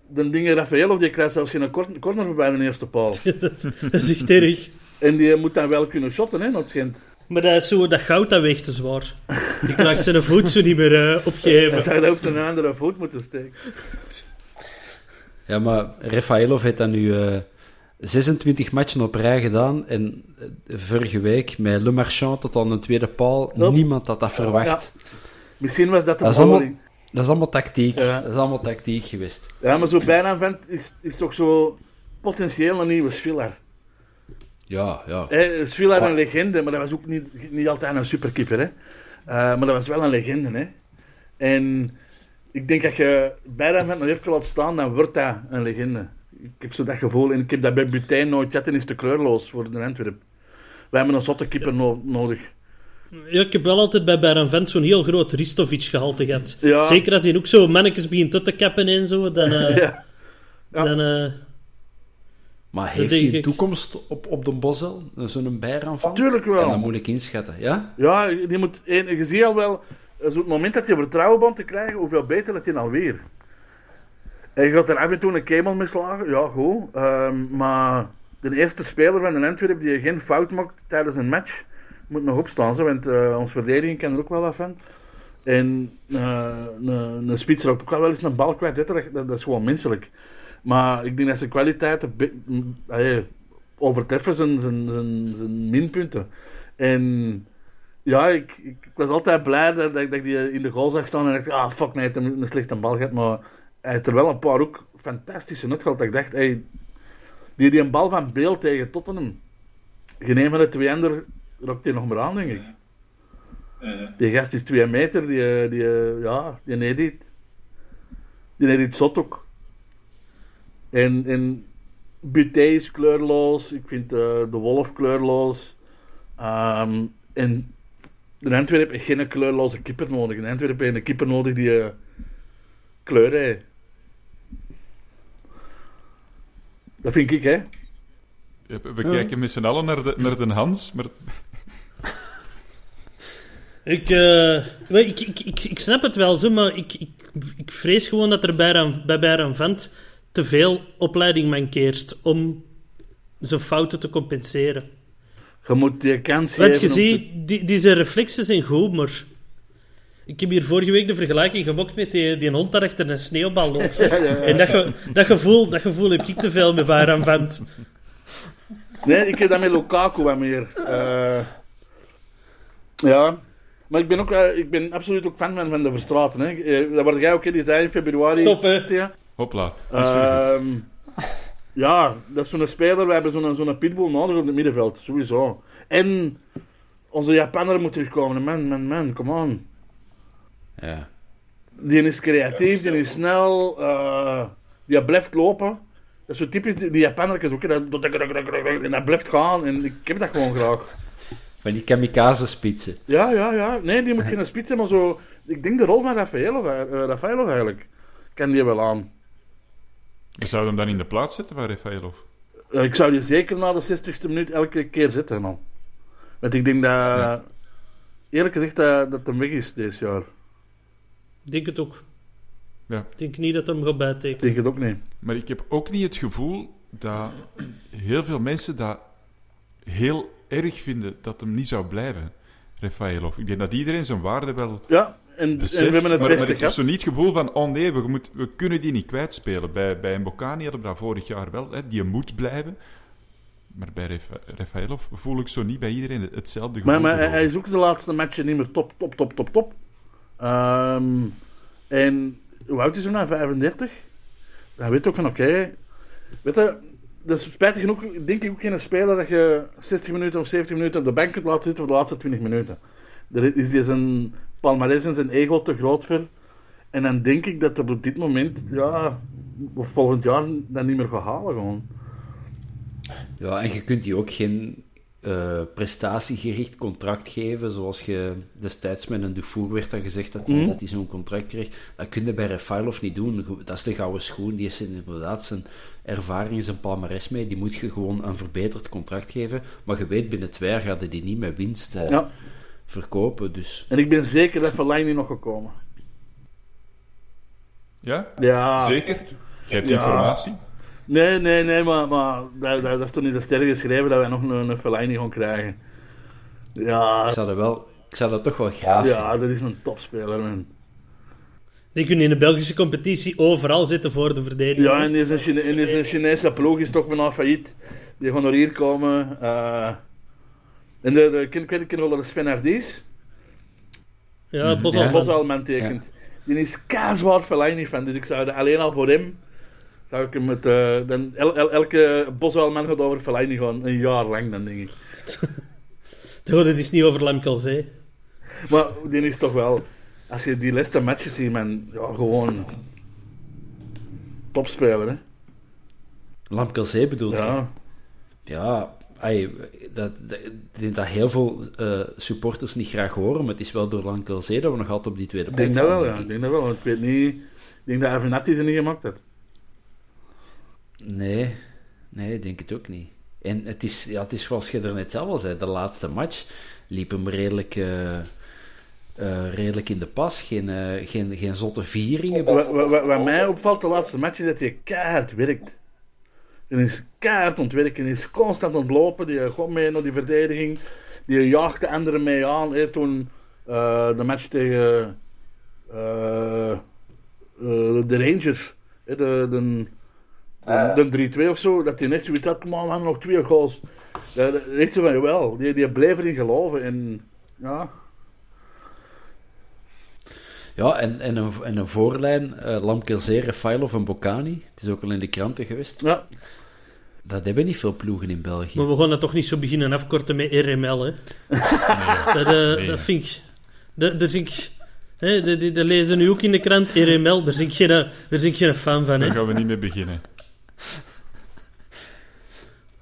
de dingen Rafael, of die krijgt zelfs geen corner, corner voorbij de eerste paal.
dat, is- echt erg.
En die moet dan wel kunnen shotten, hè, dat schijnt.
Maar dat, is zo, dat goud dat weegt te zwaar. Die krijgt zijn voet zo niet meer eh,
Hij
opgeheven.
zou dat op zijn andere voet moeten steken.
Ja, maar Rafaelov heeft dat nu eh, 26 matchen op rij gedaan. En eh, vorige week met Le Marchand tot aan de tweede paal.
Nope.
Niemand had dat verwacht.
Misschien was dat de
Dat is allemaal-
bedoeling.
Dat is allemaal tactiek.
Ja.
Dat is allemaal tactiek geweest.
Ja, maar zo bijna vent is, is toch zo potentieel een nieuwe Schiller.
Ja, ja.
Svila
Qua-
een legende, maar dat was ook niet, niet altijd een superkeeper. Hè. Eh, maar dat was wel een legende. Hè. En ik denk dat je bij dat moment nog even laat staan, dan wordt dat een legende. Ik heb zo dat gevoel, en ik heb dat bij Butijn nooit gehad en is te kleurloos voor de Antwerp. Wij hebben een zotte keeper no- nodig.
Ja, ik heb wel altijd bij Bayern Vent zo'n heel groot Ristovic gehalte gehad.
Ja.
Zeker als hij ook zo mannetjes begint te kappen en zo, dan... eh,
Ja. Ja.
dan eh,
Maar heeft hij een
ik.
toekomst op, op de Bosel? Zo'n bijeraanval?
Tuurlijk wel.
Ik kan dat moeilijk inschatten, ja?
Ja, die moet, en je ziet al wel, zo het moment dat je vertrouwen bent te krijgen, hoeveel beter dat je alweer. En je gaat er af en toe een kemel mee slagen, ja goed. Ehm, maar de eerste speler van de Antwerp die geen fout maakt tijdens een match, moet nog opstaan. Zo, want eh onze verdediging kan er ook wel wat van. En eh, een, een spits ook wel eens een bal kwijt, dat, is gewoon menselijk. Maar ik denk dat zijn kwaliteiten overtreffen zijn, zijn, minpunten. En ja, ik, was altijd blij dat, dat, ik- die in de goal zag staan en dacht, ah fuck, nee, hij een, een slechte bal gehad. Maar hij heeft er wel een paar ook fantastische nut gehad. Dat ik dacht, hey, die, die een bal van beeld tegen Tottenham. Geen een van de twee anderen rokt hij nog maar aan, denk ik. Die gast is twee meter, die, eh, die, eh, ja, die iets. Die iets zot ook. En, en Buté is kleurloos, ik vind eh, de Wolf kleurloos. Ehm, en de Antwerp heeft geen kleurloze keeper nodig. De Antwerp heeft een keeper nodig die eh, kleur heeft. Dat vind ik, hè.
Ja, We kijken met z'n allen naar de, naar de Hans, maar
Ik, eh, weet, ik, ik, ik, ik snap het wel zo, maar ik, ik, ik vrees gewoon dat er bij, Ran- bij Vent te veel opleiding mankeert om zijn fouten te compenseren.
Je moet die kans geven.
Want je
te-
ziet, die, die zijn reflexen zijn goed, maar... Ik heb hier vorige week de vergelijking gemokt met die, die hond dat achter een sneeuwbal loopt. En dat, ge, dat, gevoel, dat gevoel heb ik te veel met Bayern Vent.
Nee, ik heb dat met Lukaku wat meer. Eh, ja. Maar ik ben, ook, eh, ik ben absoluut ook fan van, van de Verstraten. Hè. Eh, Dat word jij ook, hè, die zei in februari.
Top, hè?
Ja.
hopla. Het is.
Ehm, ja, dat is zo'n speler. We hebben zo'n zo'n pitbull nodig op het middenveld. Sowieso. En onze Japaner moet terugkomen. Man, man, man, come on.
Ja.
Die is creatief, die is snel. eh, die blijft lopen. Dat is zo typisch, die, die Japaner ook. Dat, en dat blijft gaan. En ik heb dat gewoon graag.
Van die kamikaze-spitsen.
Ja, ja, ja. Nee, die moet geen spits zijn, maar zo... Ik denk de rol van Rafaelov, eh, Rafaelov eigenlijk. Kan die wel aan.
We zouden hem dan in de plaats zetten van Rafaelov.
Eh, ik zou die zeker na de 60ste minuut elke keer zetten, man. Want ik denk dat...
Ja.
Eerlijk gezegd, dat, dat hem weg is deze jaar.
Ik denk het ook.
Ja.
Ik denk niet dat hem gaat bijtekenen.
Ik denk het ook niet.
Maar ik heb ook niet het gevoel dat heel veel mensen dat heel erg vinden dat hem niet zou blijven, Rafaelov. Ik denk dat iedereen zijn waarde wel
Ja, en, en we hebben het
maar,
beste
maar ik heb zo niet het gevoel van, oh nee, we, moet, we kunnen die niet kwijtspelen. Bij, bij Mbokani hadden we dat vorig jaar wel, hè, die moet blijven. Maar bij Rafa- Rafaelov voel ik zo niet bij iedereen hetzelfde gevoel.
Maar, maar hij is ook de laatste matchen niet meer top, top, top, top, top. Ehm, en hoe oud is hij nou? 35? Dan weet ook van, oké... Weet je, dat is spijtig genoeg, denk ik ook geen speler dat je 60 minuten of 70 minuten op de bank kunt laten zitten voor de laatste 20 minuten. Er is zijn palmarès en zijn ego te groot voor. En dan denk ik dat hij op dit moment, ja, volgend jaar dat niet meer gaat halen gewoon.
Ja, en je kunt die ook geen eh, prestatiegericht contract geven, zoals je destijds met een Dufour werd dan gezegd dat hij, dat hij zo'n contract kreeg. Dat kun je bij Refailov niet doen. Dat is de gouden schoen, die is inderdaad zijn ervaring, zijn palmarès mee. Die moet je gewoon een verbeterd contract geven. Maar je weet, binnen twee jaar gaat hij die niet met winst eh,
Ja.
verkopen. Dus
En ik ben zeker dat Fellaini nog gekomen.
Ja?
Ja.
Zeker? Je hebt
Ja.
informatie?
Nee, nee, nee, maar, maar dat, dat, dat is toch niet de sterren geschreven dat wij nog een, een Fellaini gaan krijgen. Ja,
ik zou dat, wel, ik zou dat toch wel graag
ja, dat is een topspeler, man.
Die kunnen in de Belgische competitie overal zitten voor de verdediging.
Ja, en deze, Chine, en deze Chinese ploeg is toch bijna failliet. Die gaan naar hier komen. eh en de, de, ken je wel de Sven Hardies?
Ja,
Bos
Bos
al tekent. Die is kaaswaard Fellaini fan, dus ik zou er alleen al voor hem zou ik hem met... eh, dan el, el- elke Boswellman gaat over Fellaini gewoon een jaar lang, dan denk ik.
Oh, dit is niet over Lemkelzee.
Maar die is toch wel... Als je die laatste matches ziet, man, ja, gewoon... Topspeler, hè.
Lamkelzee bedoelt je?
Ja.
Ja, ai, dat, dat, ik denk dat heel veel eh, supporters niet graag horen, maar het is wel door Lamkelzee dat we nog altijd op die tweede
Ik
plek
denk dat
staan,
wel,
denk
ja.
ik.
Ik denk dat wel, want ik weet niet... Ik denk dat Avenatti ze niet gemaakt heeft.
Nee, nee, ik denk het ook niet. En het is, ja, het is zoals je er net zelf al zei, de laatste match liep hem redelijk, eh, eh, redelijk in de pas. Geen, eh, geen, geen zotte vieringen.
Wat, mij opvalt de laatste match is dat hij keihard werkt. Hij is keihard ontwerken, hij is constant ontlopen, die gaat mee naar die verdediging, die jaagt de anderen mee aan. Hè, toen de match tegen de Rangers, de, de, de 3-2 of zo, dat hij net zoiets had, we hebben nog twee goals. Dat- echt zo van, wel, die, die bleef erin geloven en ja...
Ja, en, en, een, en een voorlijn, uh, Lamkelzee, Refailov en Bocani. Het is ook al in de kranten geweest.
Ja,
Dat hebben niet veel ploegen in België.
Maar we gaan dat toch niet zo beginnen afkorten met RML, hè? Dat, eh, dat vind ik... Dat, daar vind ik... Hè, dat, dat- dat lezen nu ook in de krant, RML. Daar ben ik geen, daar ik geen fan van,
Daar
hè?
gaan we niet mee beginnen.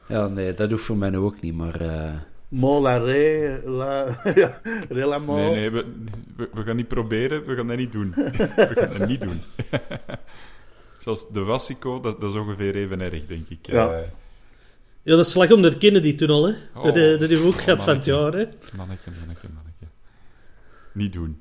Ja, nee, dat hoeft voor mij nu ook niet, maar... eh,
Molare, la, ja, Relamo.
Nee, nee, we, we, we gaan niet proberen, we gaan dat niet doen. We gaan dat niet doen. Zoals de Wassico, dat, dat is ongeveer even erg, denk ik.
Ja.
Eh,
Ja, dat is slag onder Kennedy toen al, hè?
Oh.
dat, eh, dat hebben we ook
Oh,
gehad van het jaar, hè?
Manneke, manneke, manneke. Niet doen.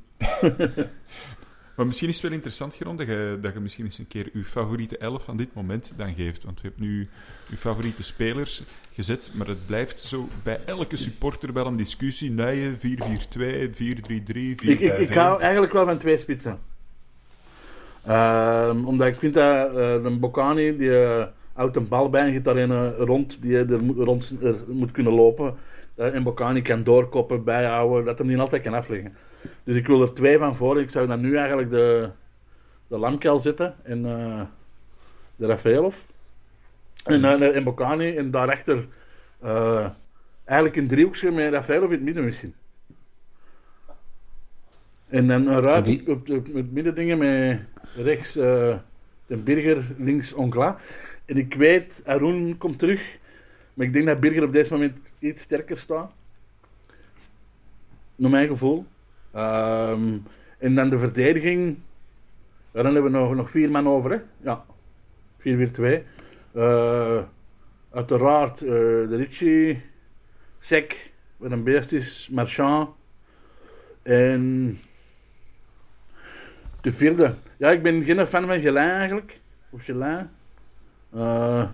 Maar misschien is het wel interessant, Geron, dat je, dat je misschien eens een keer je favoriete elf van dit moment dan geeft. Want we hebben nu je favoriete spelers gezet, maar het blijft zo bij elke supporter wel een discussie. Nee, 4-4-2, 4-3-3, 4-5-1.
Ik, ik, ik hou eigenlijk wel van twee spitsen. Ehm, omdat ik vind dat eh de Bocani, die eh, houdt een bal bij en gaat daarin eh, rond, die er rond moet kunnen lopen. Eh, en Bocani kan doorkoppen, bijhouden, dat hem niet altijd kan afleggen. Dus ik wil er twee van voor. Ik zou dan nu eigenlijk de, de Lamkel zetten en eh, de Rafaelov. En, eh, en Bocani en daarachter eh, eigenlijk een driehoekje met Rafaelov in het midden misschien. En dan een
En wie-
op, op, op het middendingen met rechts eh de Birger, links Onkla. En ik weet, Arun komt terug, maar ik denk dat Birger op deze moment iets sterker staat. Naar mijn gevoel. Ehm, en dan de verdediging. Dan hebben we nog, nog vier man over, hè? Ja. 4-4-2. Eh uiteraard eh, de Ritchie, Sek, wat een beest is, Marchand. En de vierde. Ja, ik ben geen fan van Gelin eigenlijk. Of Gelin. Eh,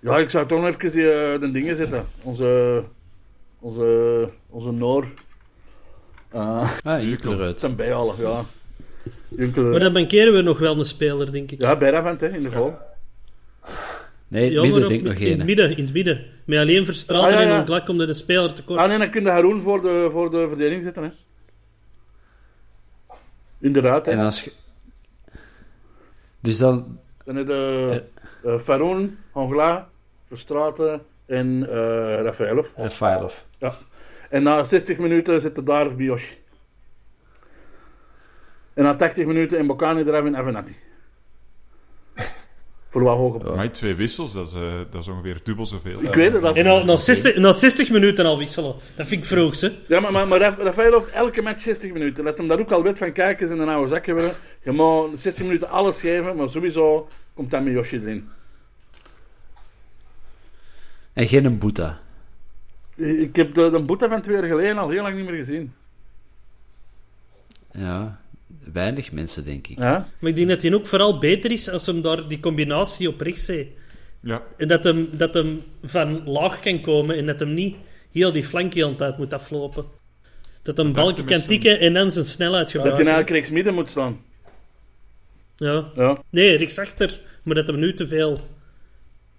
ja, ik zou toch nog even die, de dingen zetten. Onze, onze, onze Noor. Uh,
ah, Jukkel eruit.
zijn bijhalen, ja. Junkel,
Maar dan bankeren we nog wel een speler, denk ik.
ja, Bijravant, hè, in de goal.
Nee, het
Ja,
midden denk ik nog
in het
geen.
midden, in het midden. Met alleen Verstraten
Ah, ja, ja.
en Onklak omdat de speler tekort.
Ah nee, dan kun je Haroon voor de, voor de verdediging zetten, hè. Inderdaad, hè.
En als je... Dus dan...
Dan heb je uh, Faroon, Hongla, Verstraten en eh Rafaelov.
Rafaelov.
Ja. En na 60 minuten zit er daar Bioshi. En na 80 minuten in Bocani eraf in Avenatti. Voor wat hoger.
Ja.
Maar twee wissels, dat is, eh, dat is ongeveer dubbel zoveel.
Ik weet het. Dat
En al, na, 60, na 60 minuten al wisselen. Dat vind ik vroeg, hè?
Ja, maar, maar, maar Raf- Rafaelov, elke match 60 minuten. Let hem daar ook al wet van kijken in een oude zak hebben. Je moet 60 minuten alles geven, maar sowieso komt dan met Yoshi erin.
En geen een Boeta.
Ik heb de, de boete van twee jaar geleden al heel lang niet meer gezien.
Ja, weinig mensen, denk ik.
Ja?
Maar ik denk dat hij ook vooral beter is als hem daar die combinatie op rechts heeft.
Ja,
En dat hem, dat hem van laag kan komen en dat hem niet heel die flankje uit moet aflopen. Dat hem balken kan tikken en dan zijn snelheid
Dat hij
gebruiken.
eigenlijk rechts midden moet staan.
Ja.
Ja.
Nee, rechtsachter. Maar dat hem nu te veel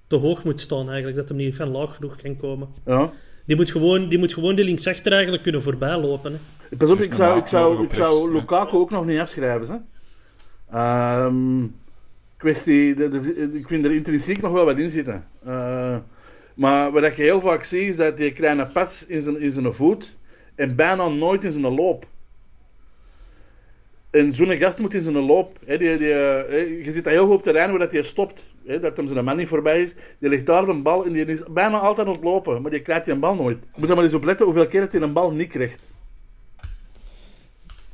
te hoog moet staan eigenlijk. Dat hem niet van laag genoeg kan komen.
ja.
Die moet gewoon die, moet gewoon die linksachter eigenlijk kunnen voorbijlopen. Hè.
Pas op, ik zou, ik zou, ik zou. Lukaku ook nog niet afschrijven. Hè? Ehm, ik kwestie, de- de- ik vind er intrinsiek nog wel wat in zitten. Eh, maar wat ik heel vaak zie, is dat die kleine pas in zijn, in zijn voet en bijna nooit in zijn loop. En zo'n gast moet in zijn loop, hè, die, die, eh, je ziet dat heel goed op terrein waar dat hij stopt, hè, dat hem zijn man niet voorbij is, die ligt daar een bal en die is bijna altijd aan het lopen, maar die krijgt die een bal nooit. Je moet er maar eens op letten hoeveel keer dat hij een bal niet krijgt.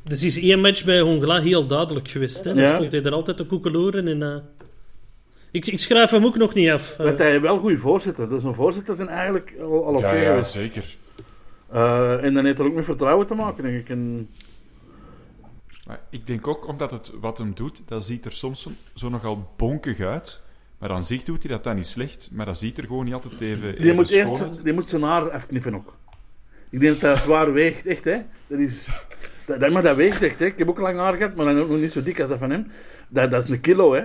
Dus is één match bij Hongla heel duidelijk geweest. Hè? Dan
Ja.
stond hij er altijd te koekeloeren. En, eh, ik, ik schrijf hem ook nog niet af. Eh,
Want hij wel goede voorzitter, dus een voorzitter zijn eigenlijk al, al oké
ja, ja, zeker.
Eh, en dan heeft er ook met vertrouwen te maken, denk ik. En,
Maar ik denk ook omdat het wat hem doet, dat ziet er soms zo, zo nogal bonkig uit. Maar aan zich doet hij dat dan niet slecht, maar dat ziet er gewoon niet altijd even,
die, moet eerst, die moet zijn haar afknippen ook. Ik denk dat dat zwaar weegt, echt hè. Dat is, dat, dat, maar dat weegt echt hè. Ik heb ook lang haar gehad, maar dan ook nog niet zo dik als dat van hem. Dat, dat is een kilo hè.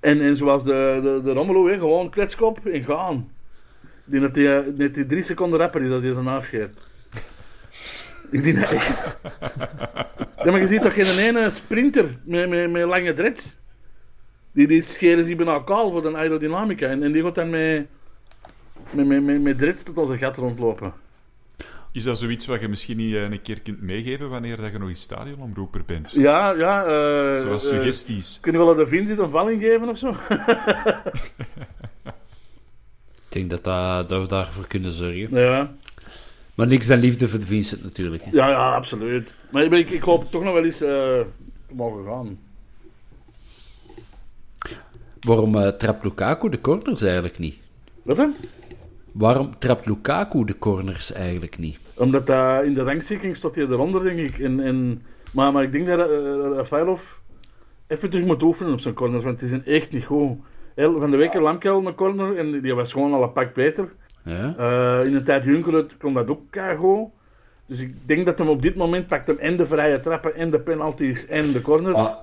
En, en zoals de, de, de hè, gewoon kletskop en gaan. Ik denk dat hij dat die drie seconden rapper is als hij zijn haar scheert. Ik denk dat echt. Ja, maar je ziet toch geen ene sprinter met, met, met lange dreads? Die, die scheren zich bijna kaal voor de aerodynamica. En, en die gaat dan met, met, met, met, met tot als een gat rondlopen.
Is dat zoiets wat je misschien niet eh, een keer kunt meegeven wanneer dat je nog in stadionomroeper bent?
Ja, ja. eh
Zoals
eh,
suggesties.
kunnen we wel de Vinci een valling geven of zo?
Ik denk dat, dat, dat we daarvoor kunnen zorgen.
ja.
Maar niks dan liefde voor de Vincent natuurlijk. hè.
ja, ja, absoluut. Maar ik, ik, hoop toch nog wel eens eh, te mogen gaan.
Waarom eh, trapt Lukaku de corners eigenlijk niet?
Wat hè?
Waarom trapt Lukaku de corners eigenlijk niet?
Omdat dat in de rangschikking staat hij eronder, denk ik. En, en, maar, maar ik denk dat uh, Rafailov even terug moet oefenen op zijn corners, want die zijn echt niet goed. Heel, van de week een Lamkel een corner en die was gewoon al een pak beter.
Ja?
Eh, in de tijd Juncker kon dat ook keigoed. Dus ik denk dat hem op dit moment pakt hem en de vrije trappen en de penalties en de corners.
Ah,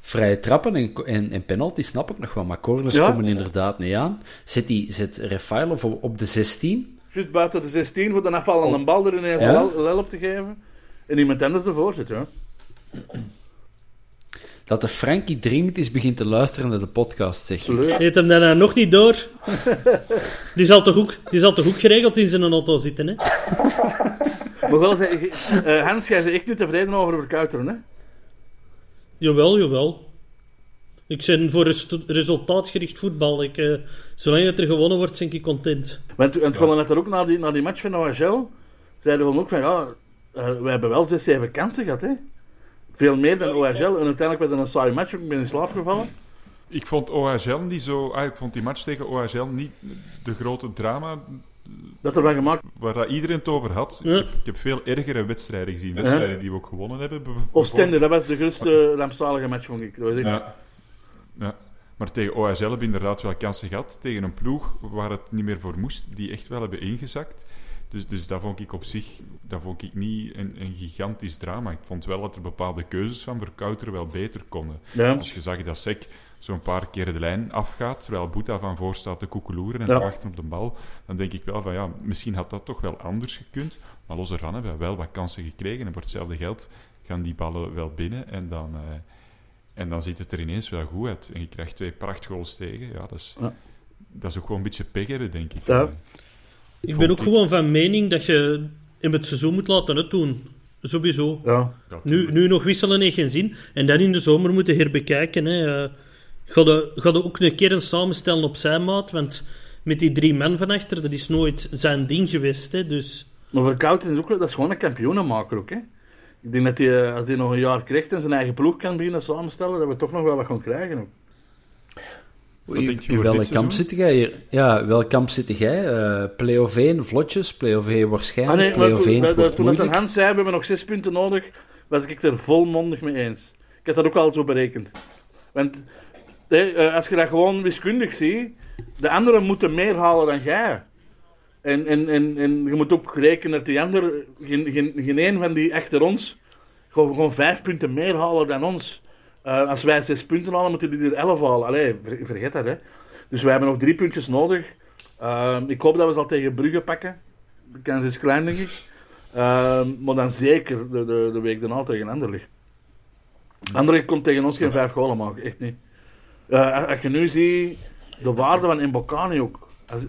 vrije trappen en, en, en penalty snap ik nog wel, maar corners
Ja.
komen inderdaad niet aan. Zet, die, zet Refailov op, de 16?
Juist buiten de 16 voor de afvallende
Oh.
bal er ineens
Ja?
op te geven. En iemand anders ervoor zit, ja.
Dat de Frankie dringend is begint te luisteren naar de podcast, zeg ik.
Heeft hem daarna nog niet door? Die zal toch ook, die zal toch ook geregeld in zijn auto zitten, hè?
Maar wel, eh, Hans, jij bent echt niet tevreden over verkuiteren, hè?
Jawel, jawel. Ik ben voor resultaatgericht voetbal. Ik, eh, zolang het er gewonnen wordt, ben ik content.
Want, want we hadden net ook na die, na die match van OHL, zeiden we ook van, ja, eh, we hebben wel zes, zeven kansen gehad, hè. Veel meer dan OHL. En uiteindelijk was het een saaie match, ik ben in slaap gevallen.
Ik vond OHL niet zo... Ah, ik vond die match tegen OHL niet de grote drama
Dat er gemaakt.
waar dat iedereen het over had.
Ja.
Ik, heb, ik heb veel ergere wedstrijden gezien. Wedstrijden die we ook gewonnen hebben.
Oostende, dat was de grootste rampzalige match, vond ik. Dat
Ja. ja. Maar tegen OHL hebben we inderdaad wel kansen gehad. Tegen een ploeg waar het niet meer voor moest, die echt wel hebben ingezakt. Dus, dus dat vond ik op zich dat vond ik niet een, een gigantisch drama. Ik vond wel dat er bepaalde keuzes van Verkouter wel beter konden. Als je zag dat Sek zo'n paar keer de lijn afgaat, terwijl Boeta van voor staat te koekeloeren en
Ja.
te wachten op de bal, dan denk ik wel van ja, misschien had dat toch wel anders gekund. Maar los ervan hebben we wel wat kansen gekregen en voor hetzelfde geld gaan die ballen wel binnen en dan... eh, en dan ziet het er ineens wel goed uit. En je krijgt twee prachtgoals tegen. Ja, dat is,
Ja.
dat is ook gewoon een beetje pech hebben, denk ik.
Ja.
Eh,
Ik ben ook
ik.
gewoon van mening dat je in het seizoen moet laten het doen. Sowieso.
Ja.
ja,
Nu, nu nog wisselen heeft geen zin. En dan in de zomer moeten herbekijken. Hè. Ga je, ga je ook een keer een samenstellen op zijn maat? Want met die drie man van achter, dat is nooit zijn ding geweest. Hè. Dus
Maar Verkouten is ook, dat is gewoon een kampioenenmaker ook, hè. Ik denk dat hij, eh, als hij nog een jaar krijgt en zijn eigen ploeg kan beginnen samenstellen, dat we toch nog wel wat gaan krijgen. Ook.
Wat
in
voor
welk kamp zit jij hier? Ja, welk kamp zit jij? Eh play-off 1, vlotjes, play-off 1
Ah,
waarschijnlijk,
nee, maar
play-off
toen,
1
dat-
het
dat-
wordt
toen dat er
moeilijk.
Hans zei, we hebben nog zes punten nodig, was ik er volmondig mee eens. Ik had dat ook al zo berekend. Want eh, als je dat gewoon wiskundig ziet, de anderen moeten meer halen dan jij. En, en, en, en je moet ook rekenen dat die ander, geen, geen, geen een van die achter ons, gewoon, gewoon vijf punten meer halen dan ons. Eh, als wij zes punten halen, moeten die er elf halen. Allee, ver- vergeet dat, hè. Dus wij hebben nog drie puntjes nodig. Ehm, ik hoop dat we ze al tegen Brugge pakken. De kans is klein, denk ik. Ehm, maar dan zeker de, de, de week daarna tegen Anderlecht. Anderlecht komt tegen ons geen vijf goalen maken, echt niet. Eh, als- je nu ziet, de waarde van Mbokani ook. Als,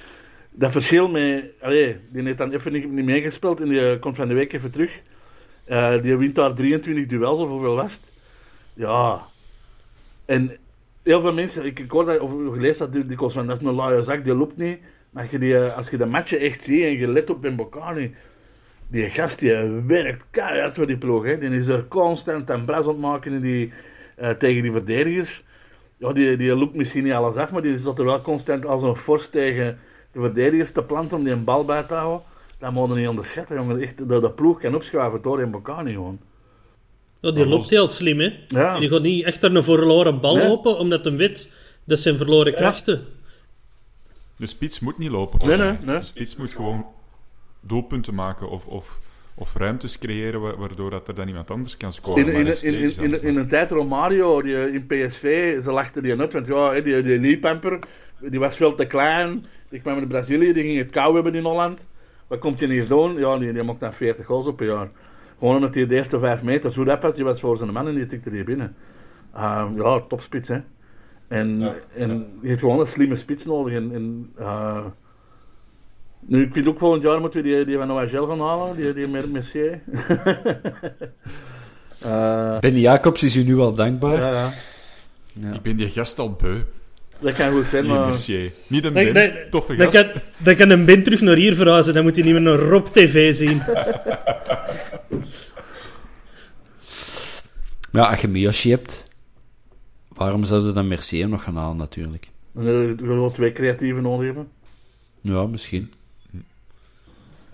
dat verschil met... Allee, die heeft dan even niet, niet meegespeeld en die eh, komt van de week even terug. Eh, die wint daar 23 duels of hoeveel was het? Ja. En heel veel mensen, ik, ik hoor dat, of gelezen dat, die, die van, dat is een luie zak, die loopt niet. Maar die, als je de matchen echt ziet en je let op Mbokani, die gast die werkt keihard voor die ploeg. Hè. Die is er constant aan bras maken die, tegen die verdedigers. Ja, die, die loopt misschien niet alles af, maar die zat er wel constant als een fors tegen de verdedigers te planten om die een bal bij te houden. Dat moet je niet onderschatten, jongen. Echt, de, de ploeg kan opschuiven door in Bocani gewoon.
Ja, die loopt heel slim, hè.
Ja.
Die gaat niet echt er een verloren bal
Nee.
lopen, omdat hem weet dat zijn verloren krachten.
De spits moet niet lopen.
Nee, nee, nee.
De spits moet gewoon doelpunten maken of, of, of ruimtes creëren wa- waardoor dat er dan iemand anders kan scoren.
In, in, in, in, in,
dan.
in een tijd Romario die, in PSV, ze lachten die uit, want ja, die, die Liepamper, die was veel te klein. Die kwam in Brazilië, die ging het kou hebben in Holland. Wat komt hij hier doen? Ja, die, die maakt dan 40 goals op een jaar. Gewoon omdat hij de eerste 5 meter zo dat was, die was voor zijn man en die tikte die binnen. Ah, ja, topspits hè. En, en je hebt gewoon een slimme spits nodig. En, en, nu, ik vind ook volgend jaar moeten we die, die van OHL gaan halen, die, die Mer- Mercier. Eh,
Benny Jacobs is u nu al dankbaar.
ja, ja.
Ik ben die gast al beu.
Dat kan goed zijn,
Die
maar...
Mercier. Niet een Ben, toffe gast.
kan, dan kan een Ben terug naar hier verhuizen, dan moet hij niet meer naar Rob TV zien.
Ja, als je Miyoshi hebt, waarom zouden dan Mercier nog gaan halen natuurlijk?
We wel twee creatieven nodig hebben.
Ja, misschien.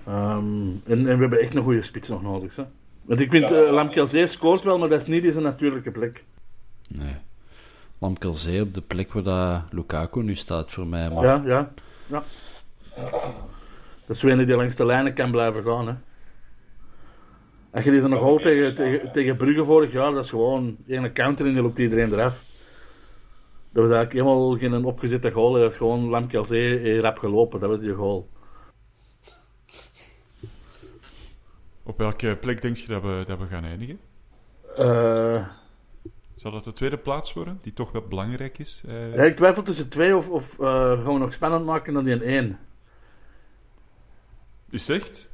Ehm, en, en we hebben echt een goede spits nog nodig. Hè? Want ik vind, uh, Lamkelzee scoort wel, maar dat is niet in zijn natuurlijke plek.
Nee. Lamkelzee op de plek waar dat Lukaku nu staat voor mij. Maar
Ja, ja, ja. Dat is een die langs de lijnen kan blijven gaan. Hè. Als je deze nog hoort tegen, tegen, tegen Brugge vorig jaar, dat is gewoon een counter en die loopt iedereen eraf. Dat was eigenlijk helemaal geen opgezette goal, dat is gewoon Lamkelzee eh, rap gelopen, dat was die goal.
Op welke plek denk je dat we, dat we gaan eindigen?
Eh,
Zal dat de tweede plaats worden, die toch wel belangrijk is? Eh,
ja, ik twijfel tussen twee of, of eh, gaan we nog spannend maken dan die een één.
Is het echt?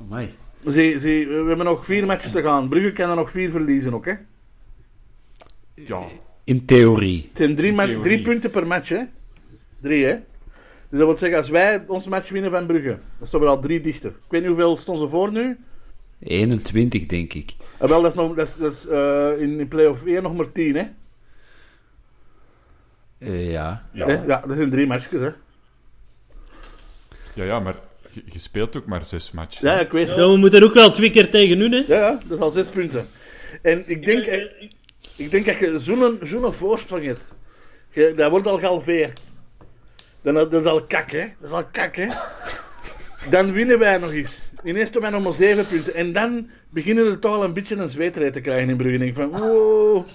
Amai.
Zie, zie, we hebben nog vier matches te gaan. Brugge kan er nog vier verliezen ook, hè?
Ja.
In theorie.
Het zijn drie, ma- drie punten per match, hè? Drie, hè? Dus dat wil zeggen, als wij ons match winnen van Brugge, dan staan we al drie dichter. Ik weet niet hoeveel stonden ze voor nu.
21, denk ik.
Ah, wel, dat is, nog, dat is, dat is eh, in, in play-off 1 nog maar 10, hè?
Eh, ja.
Ja. ja, dat zijn drie matches, hè?
Ja, ja, maar je, je speelt ook maar zes matchen.
Ja, ik weet
Ja, we moeten er ook wel twee keer tegen doen, hè.
Ja, ja, dat is al zes punten. En ik denk, ik denk dat je zo'n zo'n voorsprong hebt, je, dat wordt al gehalveerd. Dan, dat is al kak, hè? Dat is al kak, hè? Dan winnen wij nog eens. Ineens doen wij nog maar zeven punten. En dan beginnen er toch al een beetje een zweetrijd te krijgen in Brugge. En ik van, wow,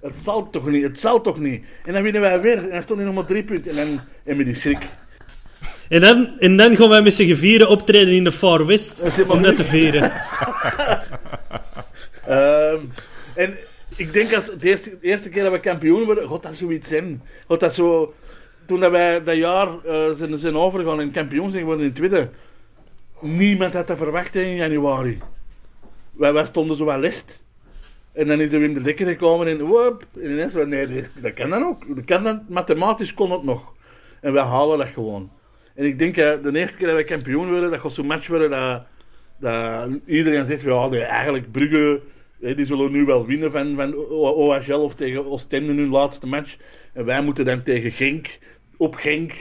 het zal toch niet, het zal toch niet. En dan winnen wij weer. En dan stonden er nog maar drie punten. En dan hebben we die schrik.
En dan, en dan gaan wij met z'n vieren optreden in de Far West om dat te vieren.
Ehm, en ik denk dat de eerste, de eerste keer dat we kampioen worden, god dat zoiets zijn. God dat zo, toen wij dat jaar eh, zijn, overgegaan en kampioen zijn geworden in tweede, niemand had dat verwacht in januari. Wij, stonden zo wel list. En dan is er Wim de Dekker gekomen en whoop, en ineens, nee, dat- kan dan ook. Dat kan dan, mathematisch kon het nog. En wij halen dat gewoon. En ik denk, eh, de eerste keer dat wij kampioen worden, dat gaat zo'n match worden dat, iedereen zegt, ja, eigenlijk Brugge, die zullen nu wel winnen van, van OHL of tegen Oostende hun laatste match. En wij moeten dan tegen Genk, op Genk.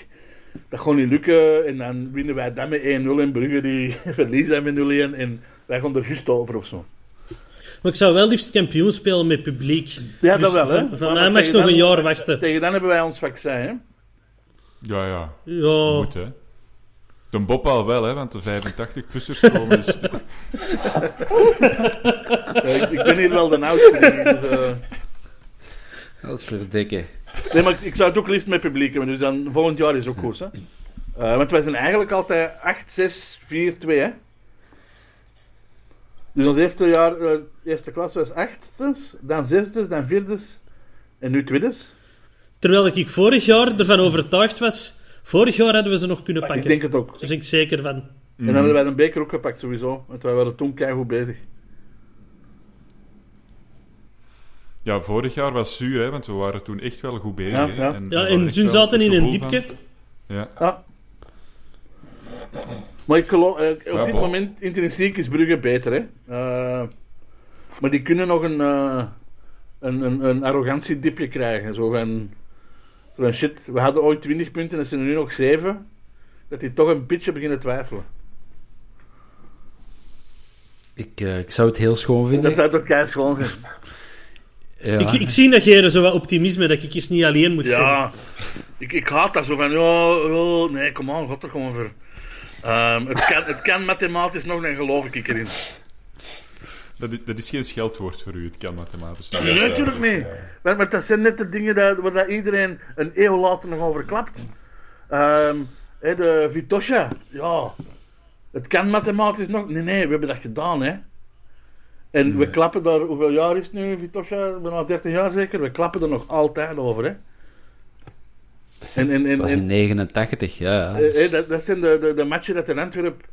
Dat gaat niet lukken. En dan winnen wij dan met 1-0 en Brugge die verliezen met 0-1. En wij gaan er juist over of zo.
Maar ik zou wel liefst kampioen spelen met publiek.
Ja,
Dus
dat wel, hè.
Van, mij mag nog een
dan-
jaar wachten.
Tegen dan hebben wij ons vaccin, hè.
Ja, ja.
Ja.
Moet, hè. De Bob al wel, hè, want de 85-plussers komen dus...
Ja, ik, ik ben hier wel de oudste. Dus, eh,
Dat verdikken.
Nee, maar ik, ik zou het ook liefst met publiek hebben. Dus dan volgend jaar is ook goed, hè. Eh, want wij zijn eigenlijk altijd 8, 6, 4, 2, hè. Dus ons eerste jaar, eh, eerste klas was achtste, dan zesde, dan vierde en nu tweede.
Terwijl ik vorig jaar ervan overtuigd was, vorig jaar hadden we ze nog kunnen
Ik
pakken.
denk het ook.
Daar ben ik zeker van.
En dan hebben wij een beker ook gepakt sowieso, want wij waren toen keihard bezig.
Ja, vorig jaar was zuur, hè, want we waren toen echt wel goed bezig.
Ja, ja.
En
Ja, en
wel
zaten in een diepje.
van- Ja.
Ja. Maar ik geloof, eh, op
Ja,
dit moment intrinsiek is Brugge beter, hè. Eh, maar die kunnen nog een, eh, een, een, een arrogantiedipje krijgen. Zo van, zo van shit, we hadden ooit 20 punten en ze zijn er nu nog 7. Dat die toch een beetje beginnen twijfelen.
Ik, eh, ik zou het heel schoon vinden.
Dat zou toch keihard gewoon zijn.
Ja.
Ik, ik zie dat jij zo wat optimisme, dat ik eens niet alleen moet zijn.
Ja, ik, ik haat dat zo van, ja, nee, kom aan, god er gewoon voor. Ehm, het, kan, het kan mathematisch nog, dan geloof ik erin.
Dat, is, dat is geen scheldwoord voor u, het kan mathematisch.
Nee, natuurlijk niet. Maar, maar dat zijn net de dingen dat, waar dat iedereen een eeuw later nog over klapt. Ehm, hè, de Vitosha, ja. Het kan mathematisch nog. Nee, nee, we hebben dat gedaan, hè. En we klappen daar, hoeveel jaar is het nu, Vitosha? Bijna 30 jaar zeker. We klappen er nog altijd over, hè. En, en, en,
Dat was in 89, ja. ja.
eh, eh, dat, dat zijn de, de, de matchen dat in Antwerp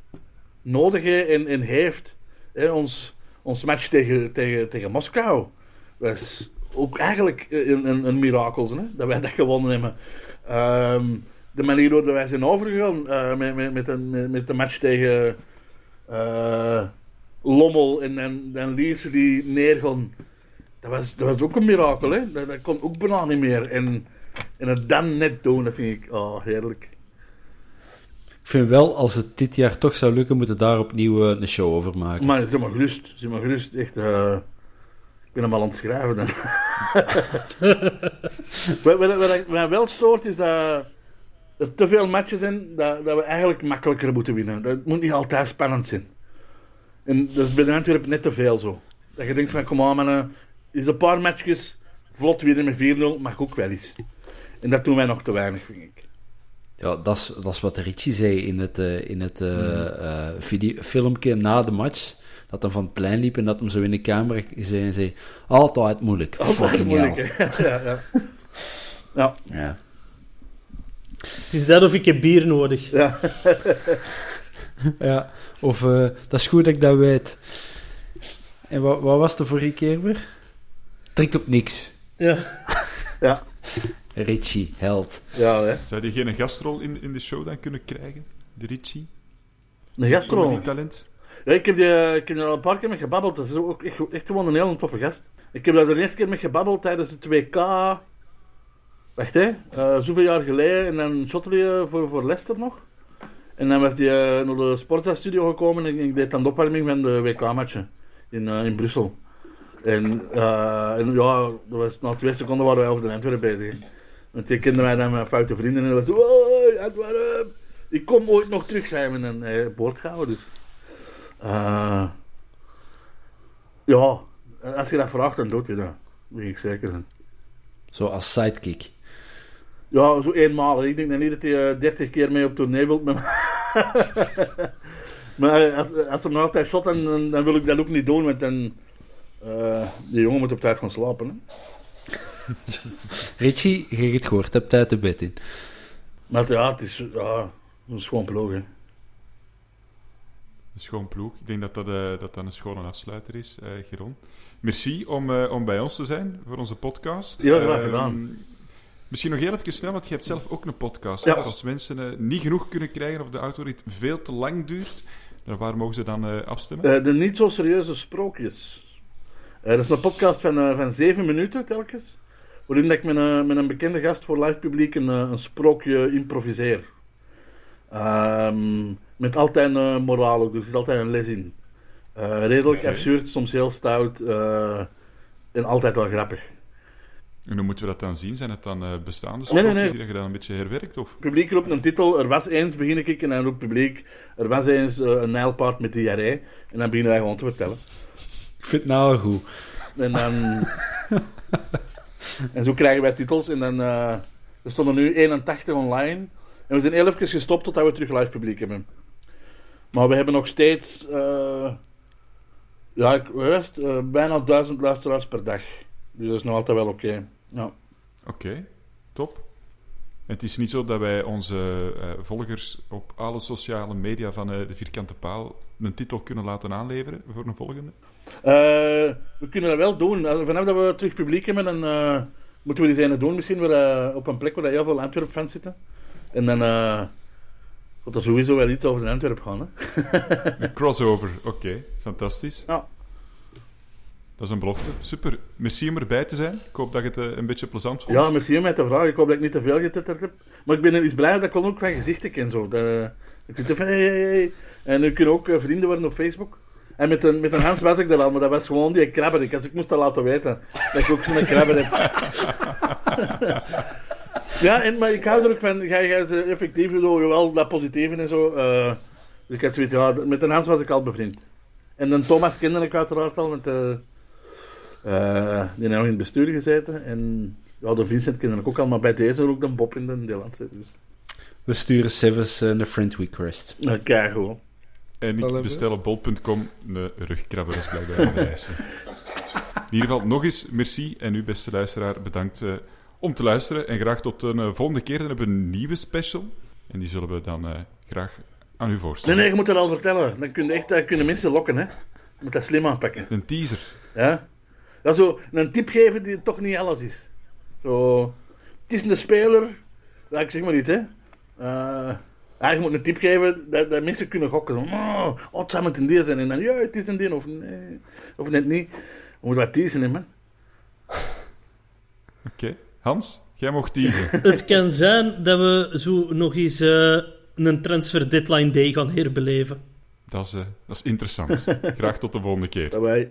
nodig he- en, en heeft. Hè, ons, ons match tegen, tegen, tegen Moskou was ook eigenlijk een, een, een mirakel, hè, dat wij dat gewonnen hebben. Ehm, de manier waarop wij zijn overgegaan eh, met, met, met, een, met, met de match tegen Lommel en, en, en Lierse die neergaan, dat was, dat was ook een mirakel. Hè? Dat, dat kon ook bijna niet meer. En, en het dan net doen, dat vind ik oh, heerlijk.
Ik vind wel, als het dit jaar toch zou lukken, moeten we daar opnieuw eh, een show over maken.
Maar zeg maar gerust, zeg maar gerust. Echt, eh, ik ben hem al aan het schrijven dan. wat, wat, wat mij wel stoort is dat er te veel matches zijn dat, dat we eigenlijk makkelijker moeten winnen. Dat moet niet altijd spannend zijn. En dat is bij de Antwerpen net te veel zo. Dat je denkt van, kom aan mannen, is een paar matchjes vlot winnen met 4-0, mag ook wel eens. En dat doen wij nog te weinig, vind ik.
Ja, dat is, dat is wat Richie zei in het, eh, in het eh, eh, video, filmpje na de match. Dat hij van het plein liep en dat hem zo in de camera zei en zei... Altijd moeilijk. Fucking
moeilijk, ja, ja. ja.
Ja.
Het is dat of ik heb bier nodig.
Ja.
ja. Of, eh, dat is goed dat ik dat weet. En wat, wat was de vorige keer weer? Trek op niks.
Ja.
Ja,
Richie, held.
ja hè.
Zou die geen gastrol in, in de show dan kunnen krijgen? De Richie?
Een gastrol.
Die talent?
Ja, ik heb, die, ik heb er al een paar keer mee gebabbeld. Dat is ook echt, echt gewoon een heel toffe gast. Ik heb daar de eerste keer mee gebabbeld tijdens het 2K. Wacht hè, eh, zoveel jaar geleden. En dan shotte voor, voor Leicester nog. En dan was hij eh, naar de Sportza-studio gekomen en ik deed dan de opwarming van de WK-matchen in, eh, in Brussel. En, eh, en was, na twee seconden waren wij over de Antwerpen bezig. Want die kenden mij dan mijn foute vrienden en dat was hoi Antwerpen, ik kom ooit nog terug, zei we en hij boord gehouden. Dus. Eh, ja, als je dat vraagt, dan doe je dat. Weet ik zeker. zijn.
Zo als sidekick.
Ja, zo eenmaal. Ik denk dan niet dat hij eh, 30 keer mee op tournee wilt met mij. maar eh, als, als me altijd shot, dan, dan, dan wil ik dat ook niet doen, want dan... eh die jongen moet op tijd gaan slapen. Hè.
Richie, je hebt het gehoord, heb tijd te bed in.
Maar ja, het is, ja, is gewoon ploeg. Hè.
Een schoon ploeg. Ik denk dat dat, eh, dat, dan een schone afsluiter is, eh Geron. Merci om, eh, om bij ons te zijn voor onze podcast.
Ja, graag
Ehm,
gedaan.
Misschien nog heel even snel, want je hebt zelf ook een podcast.
Ja.
Als mensen eh, niet genoeg kunnen krijgen of de autorit veel te lang duurt, dan waar mogen ze dan eh, afstemmen?
Eh, de niet zo serieuze sprookjes. Dat is een podcast van, van zeven minuten telkens. Waarin ik met een, met een bekende gast voor live publiek een, een sprookje improviseer. Ehm, met altijd een moraal ook, dus er zit altijd een les in. Redelijk
Oké.
absurd, soms heel stout. en altijd wel grappig.
En hoe moeten we dat dan zien? Zijn het dan eh, bestaande
Nee,
sprookjes
nee, nee.
die dat je dan een beetje herwerkt? Of?
Het publiek roept een titel, er was eens, begin ik, en dan roept het publiek, er was eens eh, een nijlpaard met diarree. En dan beginnen wij gewoon te vertellen.
Ik vind het nou al goed.
En dan... en zo krijgen wij titels. En dan... eh, er stonden nu 81 online. En we zijn heel even gestopt totdat we terug live publiek hebben. Maar we hebben nog steeds... eh, Ja, ik eh, bijna duizend luisteraars per dag. Dus dat is nog altijd wel oké. Ja.
Oké, top. Het is niet zo dat wij onze eh, volgers op alle sociale media van eh, de Vierkante Paal een titel kunnen laten aanleveren voor een volgende?
Eh, we kunnen dat wel doen. Vanaf dat we terug publiek hebben, dan moeten we die ene doen. Misschien weer, op een plek waar heel veel Antwerp-fans zitten. En dan gaat er sowieso wel iets over de Antwerp gaan. Hè?
Een crossover, oké, fantastisch.
ja.
Dat is een belofte. Super. Merci om erbij te zijn. Ik hoop dat het eh, een beetje plezant vond.
ja, merci om mij te vragen. Ik hoop dat ik niet te veel getitterd heb. Maar ik ben eens blij dat ik kon ook van gezichten ken. Zo. Ik even, hey, hey. En nu kunnen ook eh, vrienden worden op Facebook. En met een, met een Hans was ik dat al, maar dat was gewoon die krabberik. Als ik moest dat laten weten, dat ik ook zo'n krabber heb. ja, en, maar ik hou er ook van, ga je ze effectief wel dat positieve en zo. eh, dus ik had zoiets, ja, met een Hans was ik al bevriend. En dan Thomas kende ik uiteraard al, want eh eh, die heeft nog in het bestuur gezeten. En ja, de Vincent kende ik ook al, maar bij deze ook de Bob in de Nederlandse. Dus,
We sturen Sevens eh, een friend request.
kijk gewoon.
En ik
hebben.
bestel op bol.com een rugkrabber als blijkbaar aan de lijst. In ieder geval nog eens merci. En u, beste luisteraar, bedankt eh, om te luisteren. En graag tot een eh, volgende keer. Dan hebben we een nieuwe special. En die zullen we dan eh, graag aan u
Nee,
voorstellen.
nee, je moet dat al vertellen. Dan kun je echt, dan kunnen mensen lokken, hè. Je moet dat slim aanpakken.
Een teaser.
Ja? Dat is zo een tip geven die toch niet alles is. Zo, het is een speler, ja, ik zeg maar niet, hè. Eh, ja, je moet een tip geven dat, dat mensen kunnen gokken. Zo, oh, oh, het zou met een die zijn. En dan, ja, het is een die, of nee, of net niet. Je moet wat teasen, hè, man.
Oké. Hans, jij mocht teasen.
Het kan zijn dat we zo nog eens eh, een transfer deadline day gaan herbeleven.
Dat is, eh, dat is interessant. Graag tot de volgende keer.
Daarbij.